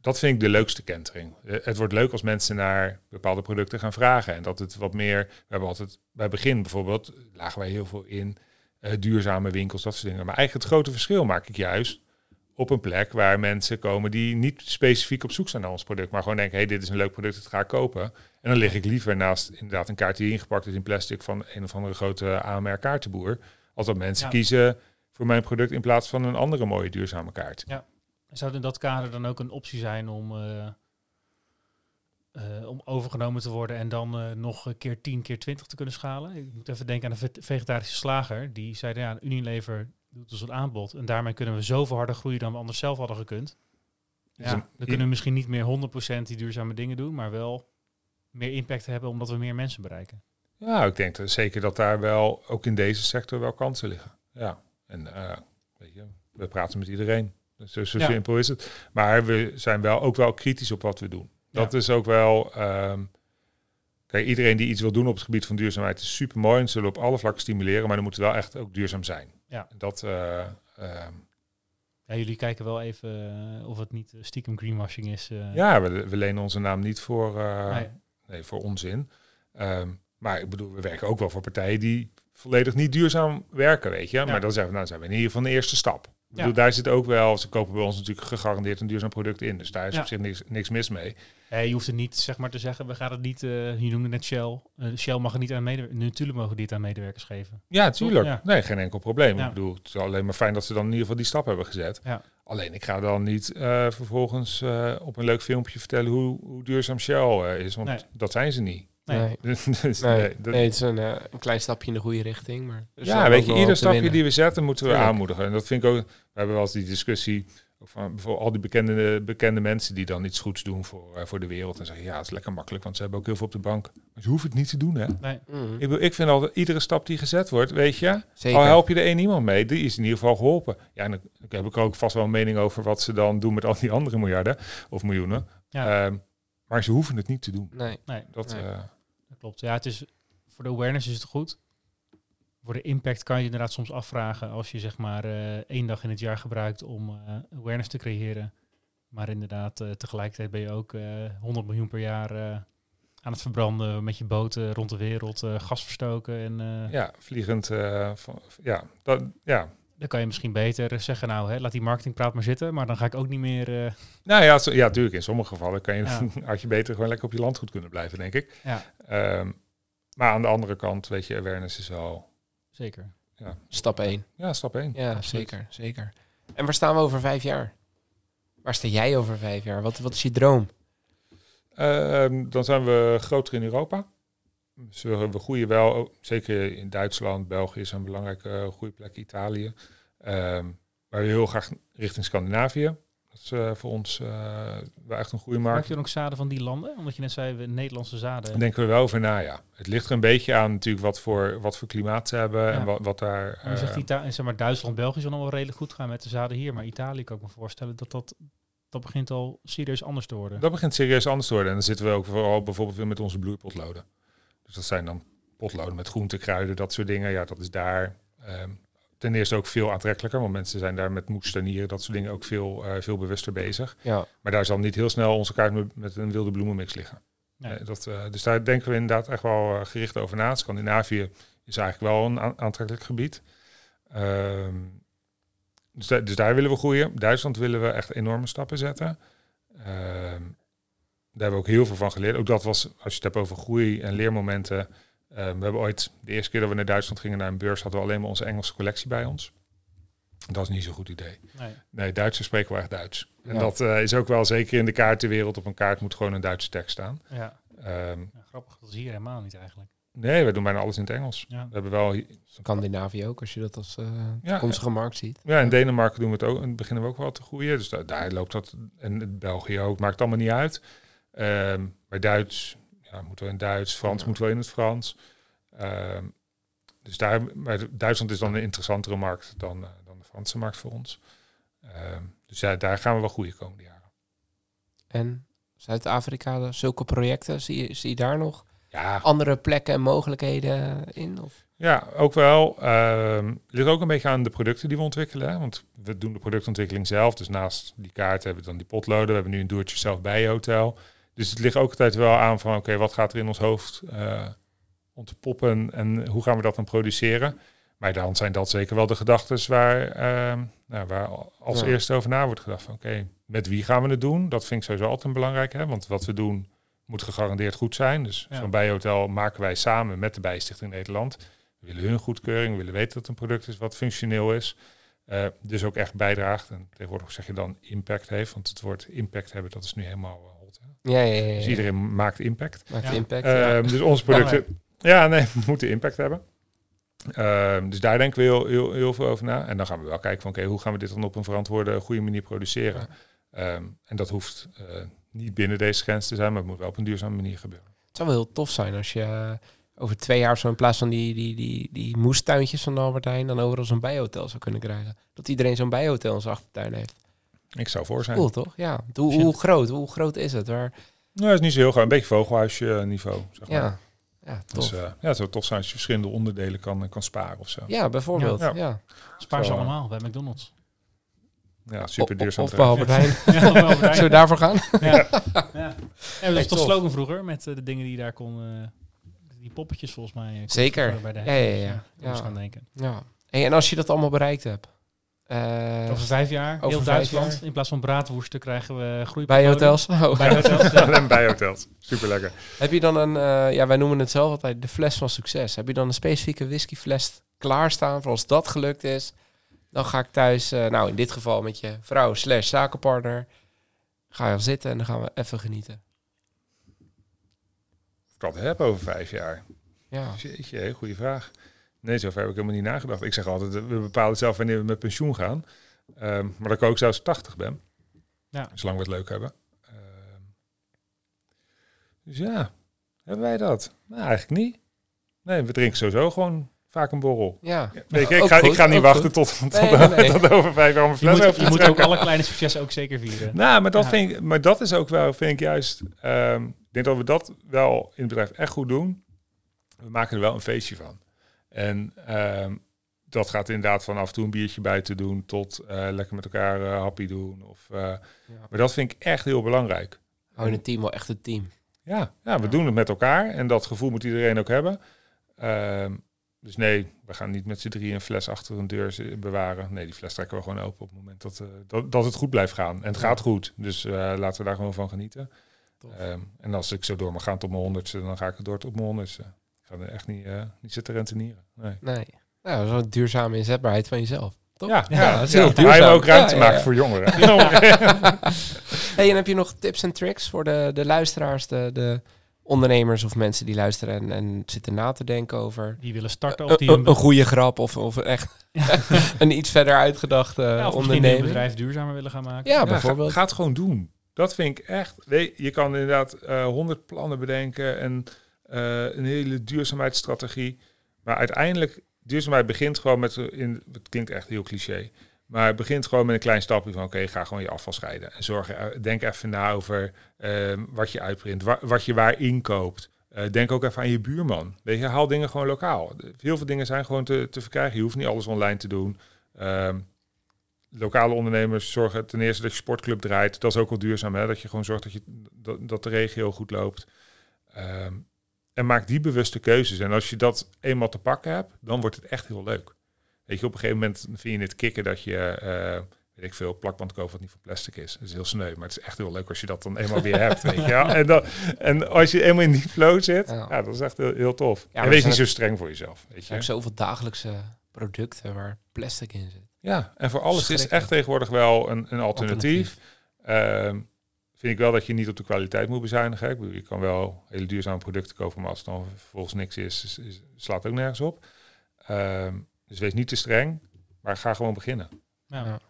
dat vind ik de leukste kentering. Eh, Het wordt leuk als mensen naar bepaalde producten gaan vragen. En dat het wat meer, we hebben altijd, bij begin bijvoorbeeld, lagen wij heel veel in eh, duurzame winkels, dat soort dingen. Maar eigenlijk het grote verschil maak ik juist op een plek waar mensen komen die niet specifiek op zoek zijn naar ons product, maar gewoon denken, hey, dit is een leuk product, dat ga ik kopen. En dan lig ik liever naast inderdaad een kaart die ingepakt is in plastic van een of andere grote AMR kaartenboer, als dat mensen Ja. kiezen voor mijn product in plaats van een andere mooie duurzame kaart. Zou het in dat kader dan ook een optie zijn om, eh, eh, om overgenomen te worden en dan eh, nog een keer 10 keer 20 te kunnen schalen? Ik moet even denken aan een ve- vegetarische slager. Die zei, ja, Unilever doet ons een aanbod en daarmee kunnen we zoveel harder groeien dan we anders zelf hadden gekund. Dus Ja, dan kunnen we misschien niet meer 100% die duurzame dingen doen, maar wel meer impact hebben omdat we meer mensen bereiken. Ja, ik denk dat, zeker dat daar wel, ook in deze sector, wel kansen liggen. Ja, en eh, weet je, we praten met iedereen. Dus zo, zo Ja. simpel is het. Maar we zijn wel ook wel kritisch op wat we doen. Dat is ook wel... ehm, kijk, iedereen die iets wil doen op het gebied van duurzaamheid is super mooi. En zullen op alle vlakken stimuleren, maar dan moet het wel echt ook duurzaam zijn. Ja. Dat, eh, ehm, Ja, jullie kijken wel even eh, of het niet eh, stiekem greenwashing is. ja, we, we lenen onze naam niet voor, eh, Nee. nee, voor onzin. Ehm, maar ik bedoel, we werken ook wel voor partijen die volledig niet duurzaam werken, weet je. Maar dan zeggen we, nou zijn we in ieder geval de eerste stap. Ik bedoel, daar zit ook wel, ze kopen bij ons natuurlijk gegarandeerd een duurzaam product in. Dus daar is Ja. op zich niks, niks mis mee. Eh, je hoeft er niet zeg maar te zeggen, we gaan het niet, eh, je noemde net Shell. Eh, Shell mag het niet aan medewerkers, natuurlijk mogen die het aan medewerkers geven. Ja, tuurlijk. Ja. Nee, geen enkel probleem. Ja. Ik bedoel, het is alleen maar fijn dat ze dan in ieder geval die stap hebben gezet. Ja. Alleen, ik ga dan niet eh, vervolgens eh, op een leuk filmpje vertellen hoe, hoe duurzaam Shell eh, is. Want Nee. dat zijn ze niet. Nee. Nee. [LAUGHS] dus, Nee, nee, dat- nee, het is een, eh, een klein stapje in de goede richting. Maar Ja, weet je, ieder stapje winnen. die we zetten moeten we Tuurlijk. aanmoedigen. En dat vind ik ook, we hebben wel eens die discussie van bijvoorbeeld al die bekende, bekende mensen die dan iets goeds doen voor, eh, voor de wereld. En zeggen, ja, het is lekker makkelijk, want ze hebben ook heel veel op de bank. Maar ze hoeven het niet te doen, hè. Nee. Mhm. Ik, ik vind altijd, iedere stap die gezet wordt, weet je, Zeker. al help je er één iemand mee, die is in ieder geval geholpen. Ja, en dan heb ik ook vast wel een mening over wat ze dan doen met al die andere miljarden of miljoenen. Ja, Ehm, maar ze hoeven het niet te doen. Nee. nee, Dat, Nee. eh, dat klopt. Ja, het is, voor de awareness is het goed. Voor de impact kan je inderdaad soms afvragen als je zeg maar eh, één dag in het jaar gebruikt om eh, awareness te creëren. Maar inderdaad, eh, tegelijkertijd ben je ook eh 100 miljoen per jaar aan het verbranden met je boten rond de wereld, gas verstoken. En ja, vliegend. ja, dat, ja, dan kan je misschien beter zeggen, nou, hè, laat die marketingpraat maar zitten. Maar dan ga ik ook niet meer... eh, Nou ja, zo, ja, natuurlijk. In sommige gevallen kan je, Ja. [LAUGHS] had je beter gewoon lekker op je landgoed kunnen blijven, denk ik. ja, Ehm, maar aan de andere kant, weet je, awareness is wel... zeker. Stap 1. Ja, stap één. Ja, Absoluut. zeker, zeker. En waar staan we over vijf jaar? Waar sta jij over vijf jaar? Wat, wat is je droom? Ehm, dan zijn we groter in Europa. We, we groeien wel, zeker in Duitsland, België is een belangrijke uh, groeiplek, Italië. Ehm, maar we heel graag richting Scandinavië. Dat is eh, voor ons eh, wel echt een goede Maak je dan ook zaden van die landen? Omdat je net zei, we Nederlandse zaden. Daar denken we wel over na, ja. Het ligt er een beetje aan natuurlijk wat voor, wat voor klimaat ze hebben Ja. en wat, wat daar... Maar je zegt eh, Ita zeg maar Duitsland, België zal nog wel redelijk goed gaan met de zaden hier. Maar Italië kan ik me voorstellen dat dat, dat begint al serieus anders te worden. Dat begint serieus anders te worden. En dan zitten we ook vooral bijvoorbeeld weer met onze bloeipotloden. Dus dat zijn dan potloden met groente, kruiden, dat soort dingen. Ja, dat is daar ehm, ten eerste ook veel aantrekkelijker. Want mensen zijn daar met moestanieren, dat soort dingen ook veel, eh, veel bewuster bezig. Ja, Maar daar zal niet heel snel onze kaart met, met een wilde bloemenmix liggen. Nee. Eh, dat, eh, dus daar denken we inderdaad echt wel gericht over na. Scandinavië is eigenlijk wel een aantrekkelijk gebied. Ehm, dus, da- dus daar willen we groeien. Duitsland willen we echt enorme stappen zetten. Daar hebben we ook heel veel van geleerd. Ook dat was, als je het hebt over groei en leermomenten. ehm, we hebben ooit, de eerste keer dat we naar Duitsland gingen naar een beurs, hadden we alleen maar onze Engelse collectie bij ons. Dat is niet zo'n goed idee. Nee. Nee, Duitsers spreken wel echt Duits. En Ja. dat eh, is ook wel zeker in de kaartenwereld. Op een kaart moet gewoon een Duitse tekst staan. Ja. Ehm, ja, grappig. Dat is hier helemaal niet eigenlijk. nee, we doen bijna alles in het Engels. Ja. We hebben wel... Scandinavië ook, als je dat als eh Ja, toekomstige markt ziet. Ja, in Denemarken doen we het ook. En beginnen we ook wel te groeien. Dus daar, daar loopt dat. En in België ook. Maakt allemaal niet uit. Ehm bij Duits ja, moeten we in Duits. Frans Ja. moeten we in het Frans. Ehm, dus daar, maar Duitsland is dan een interessantere markt dan, eh, dan de Franse markt voor ons. Ehm, dus ja, daar gaan we wel groeien komende jaren. en Zuid-Afrika, zulke projecten, zie je, zie je daar nog Ja, andere plekken en mogelijkheden in? Of? Ja, ook wel. Het ligt ook een beetje aan de producten die we ontwikkelen. Hè? Want we doen de productontwikkeling zelf. Dus naast die kaart hebben we dan die potloden. We hebben nu een doe-het-jezelf bijenhotel. Dus het ligt ook altijd wel aan van... oké, wat gaat er in ons hoofd eh ontpoppen en hoe gaan we dat dan produceren? Maar dan zijn dat zeker wel de gedachten waar, ehm, nou, waar als Ja. eerste over na wordt gedacht. Van, oké, met wie gaan we het doen? Dat vind ik sowieso altijd belangrijk. Hè? Want wat we doen moet gegarandeerd goed zijn. Dus Ja. zo'n bijenhotel maken wij samen met de Bijstichting Nederland. We willen hun goedkeuring, we willen weten dat het een product is wat functioneel is. Eh, dus ook echt bijdraagt. En tegenwoordig zeg je dan impact heeft. Want het woord impact hebben, dat is nu helemaal eh? Ja, ja, ja. ja. Dus iedereen maakt impact. Maakt Ja. impact. ja. Ehm, dus onze producten, ja, nee, moeten impact hebben. Ehm, dus daar denken we heel, heel, heel veel over na. En dan gaan we wel kijken van, oké, hoe gaan we dit dan op een verantwoorde, goede manier produceren? Ehm, en dat hoeft eh, niet binnen deze grens te zijn, maar het moet wel op een duurzame manier gebeuren. Het zou wel heel tof zijn als je eh, over twee jaar zo in plaats van die, die, die, die moestuintjes van de Albert Heijn dan overal zo'n bijhotel zou kunnen krijgen. Dat iedereen zo'n bijhotel in zijn achtertuin heeft. Ik zou voor zijn. Cool toch? Ja. Hoe, hoe groot? Hoe groot is het? Waar, Nou, dat is niet zo heel groot. Een beetje vogelhuisje eh, niveau, zeg maar. ja. Ja, tof. Dus eh, ja, het zou tof zijn als je verschillende onderdelen kan, kan sparen of zo. ja, bijvoorbeeld. Ja. Ja. Spaar ze allemaal bij McDonald's. Ja, super duurzaam. [LAUGHS] Of bij Albert Heijn. Zullen we daarvoor gaan? Ja. ja. ja dat was toch slogan vroeger met eh, de dingen die je daar kon. die poppetjes volgens mij. Zeker. Bij de Ja, ja, ja. moest Ja. gaan denken. Ja. En als je dat allemaal bereikt hebt. Eh, Over vijf jaar, over heel vijf Duitsland. jaar. In plaats van braadwoesten krijgen we groei. bij hotels. Oh. Bij hotels. [LAUGHS] ja. en bij hotels. Super lekker. Heb je dan een, eh, ja, wij noemen het zelf altijd de fles van succes. Heb je dan een specifieke whiskyfles klaarstaan voor als dat gelukt is? Dan ga ik thuis, eh, nou in dit geval met je vrouw slash zakenpartner, ga je zitten en dan gaan we even genieten. Ik dat heb over vijf jaar. Ja, Jeetje, goede vraag. Nee, zover heb ik helemaal niet nagedacht. Ik zeg altijd, eh, we bepalen zelf wanneer we met pensioen gaan. Ehm, maar dat ik ook zelfs 80 ben. Ja. Zolang we het leuk hebben. Ehm, dus ja, hebben wij dat? Nou, eigenlijk niet. Nee, we drinken sowieso gewoon vaak een borrel. ja. Weet je, ik, ga, ik ga niet ook wachten goed. tot, tot, Nee, nee, [LAUGHS] nee. tot over vijf jaar om een Je fles moet, je moet ook alle kleine successen ook zeker vieren. Nou, maar dat, Ja. vind ik, maar dat is ook wel, vind ik juist. ehm, ik denk dat we dat wel in het bedrijf echt goed doen. We maken er wel een feestje van. En ehm, dat gaat inderdaad van af en toe een biertje buiten doen tot eh, lekker met elkaar eh, happy doen. Of, eh, maar dat vind ik echt heel belangrijk. Hou in het team wel echt een team. Ja, ja we Ja. doen het met elkaar en dat gevoel moet iedereen ook hebben. Ehm, dus nee, we gaan niet met z'n drieën een fles achter een deur bewaren. Nee, die fles trekken we gewoon open op het moment dat, eh, dat, dat het goed blijft gaan. En het Ja. gaat goed, dus eh, laten we daar gewoon van genieten. Ehm, en als ik zo door mag gaan tot mijn honderdste, dan ga ik het door tot mijn honderdste. Ik ga er echt niet, eh, niet zitten rentenieren. Nee. Nee. Nou, dat is wel een duurzame inzetbaarheid van jezelf. Toch? Ja, Ja, ja, dat is ja. heel Maar duurzaam. ook ruimte Ja, ja, maken ja. voor jongeren. [LAUGHS] [LAUGHS] Hey, en heb je nog tips en tricks voor de, de luisteraars, de, de ondernemers of mensen die luisteren en, en zitten na te denken over Die willen starten of die een, goede grap of, of echt [LAUGHS] een iets verder uitgedachte ja, onderneming? bedrijf duurzamer willen gaan maken. Ja, Ja, bijvoorbeeld. Ga, ga het gewoon doen. Dat vind ik echt. Je kan inderdaad eh, honderd plannen bedenken en eh, een hele duurzaamheidsstrategie. Maar uiteindelijk, duurzaamheid begint gewoon met, in, het klinkt echt heel cliché, maar het begint gewoon met een klein stapje van oké, ga gewoon je afval scheiden. En zorg, denk even na over ehm, wat je uitprint, wa- wat je waar inkoopt. Eh, denk ook even aan je buurman. Weet je, haal dingen gewoon lokaal. Heel veel dingen zijn gewoon te, te verkrijgen. Je hoeft niet alles online te doen. Ehm, lokale ondernemers zorgen ten eerste dat je sportclub draait. Dat is ook wel duurzaam, hè? dat je gewoon zorgt dat, je, dat, dat de regio goed loopt. Ehm, en maak die bewuste keuzes. En als je dat eenmaal te pakken hebt, dan wordt het echt heel leuk. Weet je, op een gegeven moment vind je het kicken dat je, eh, weet ik veel, plakband koopt wat niet van plastic is. Dat is heel sneu, maar het is echt heel leuk als je dat dan eenmaal weer hebt, weet je wel. [LAUGHS] En, dan, en als je eenmaal in die flow zit, Ja. ja, dat is echt heel, heel tof. maar en wees niet zo streng voor jezelf, weet Er je. zijn ook zoveel dagelijkse producten waar plastic in zit. Ja, en voor alles is echt tegenwoordig wel een, een alternatief. Ehm, vind ik wel dat je niet op de kwaliteit moet bezuinigen. hè. Ik bedoel, je kan wel hele duurzame producten kopen, maar als het dan vervolgens niks is, is, is- slaat ook nergens op. Ehm, dus wees niet te streng, maar ga gewoon beginnen. Ja. Ja.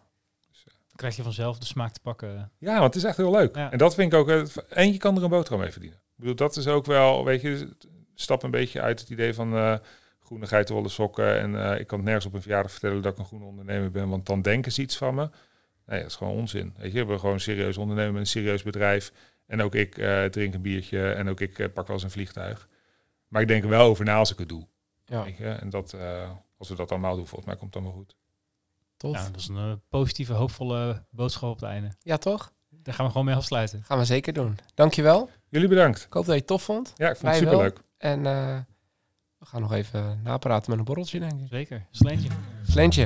Dan krijg je vanzelf de smaak te pakken. Ja, want het is echt heel leuk. Ja. En dat vind ik ook. eh, En je kan er een boterham mee verdienen. Ik bedoel, dat is ook wel, weet je, stap een beetje uit het idee van eh groene geitenwolle sokken. En eh, ik kan nergens op een verjaardag vertellen dat ik een groene ondernemer ben, want dan denken ze iets van me. Nee, dat is gewoon onzin. Weet je, we hebben gewoon een serieus ondernemen, een serieus bedrijf. En ook ik eh, drink een biertje en ook ik eh, pak wel eens een vliegtuig. Maar ik denk er wel over na als ik het doe. Ja, Weet je? En dat, eh, als we dat allemaal doen, volgens mij komt het allemaal goed. tof. Ja, dat is een positieve, hoopvolle boodschap op het einde. Ja, toch? Daar gaan we gewoon mee afsluiten. Gaan we zeker doen. Dankjewel. Jullie bedankt. Ik hoop dat je het tof vond. Ja, ik vond het Wij wel. superleuk. En eh, we gaan nog even napraten met een borreltje, denk ik. Zeker. Sleentje. Slentje,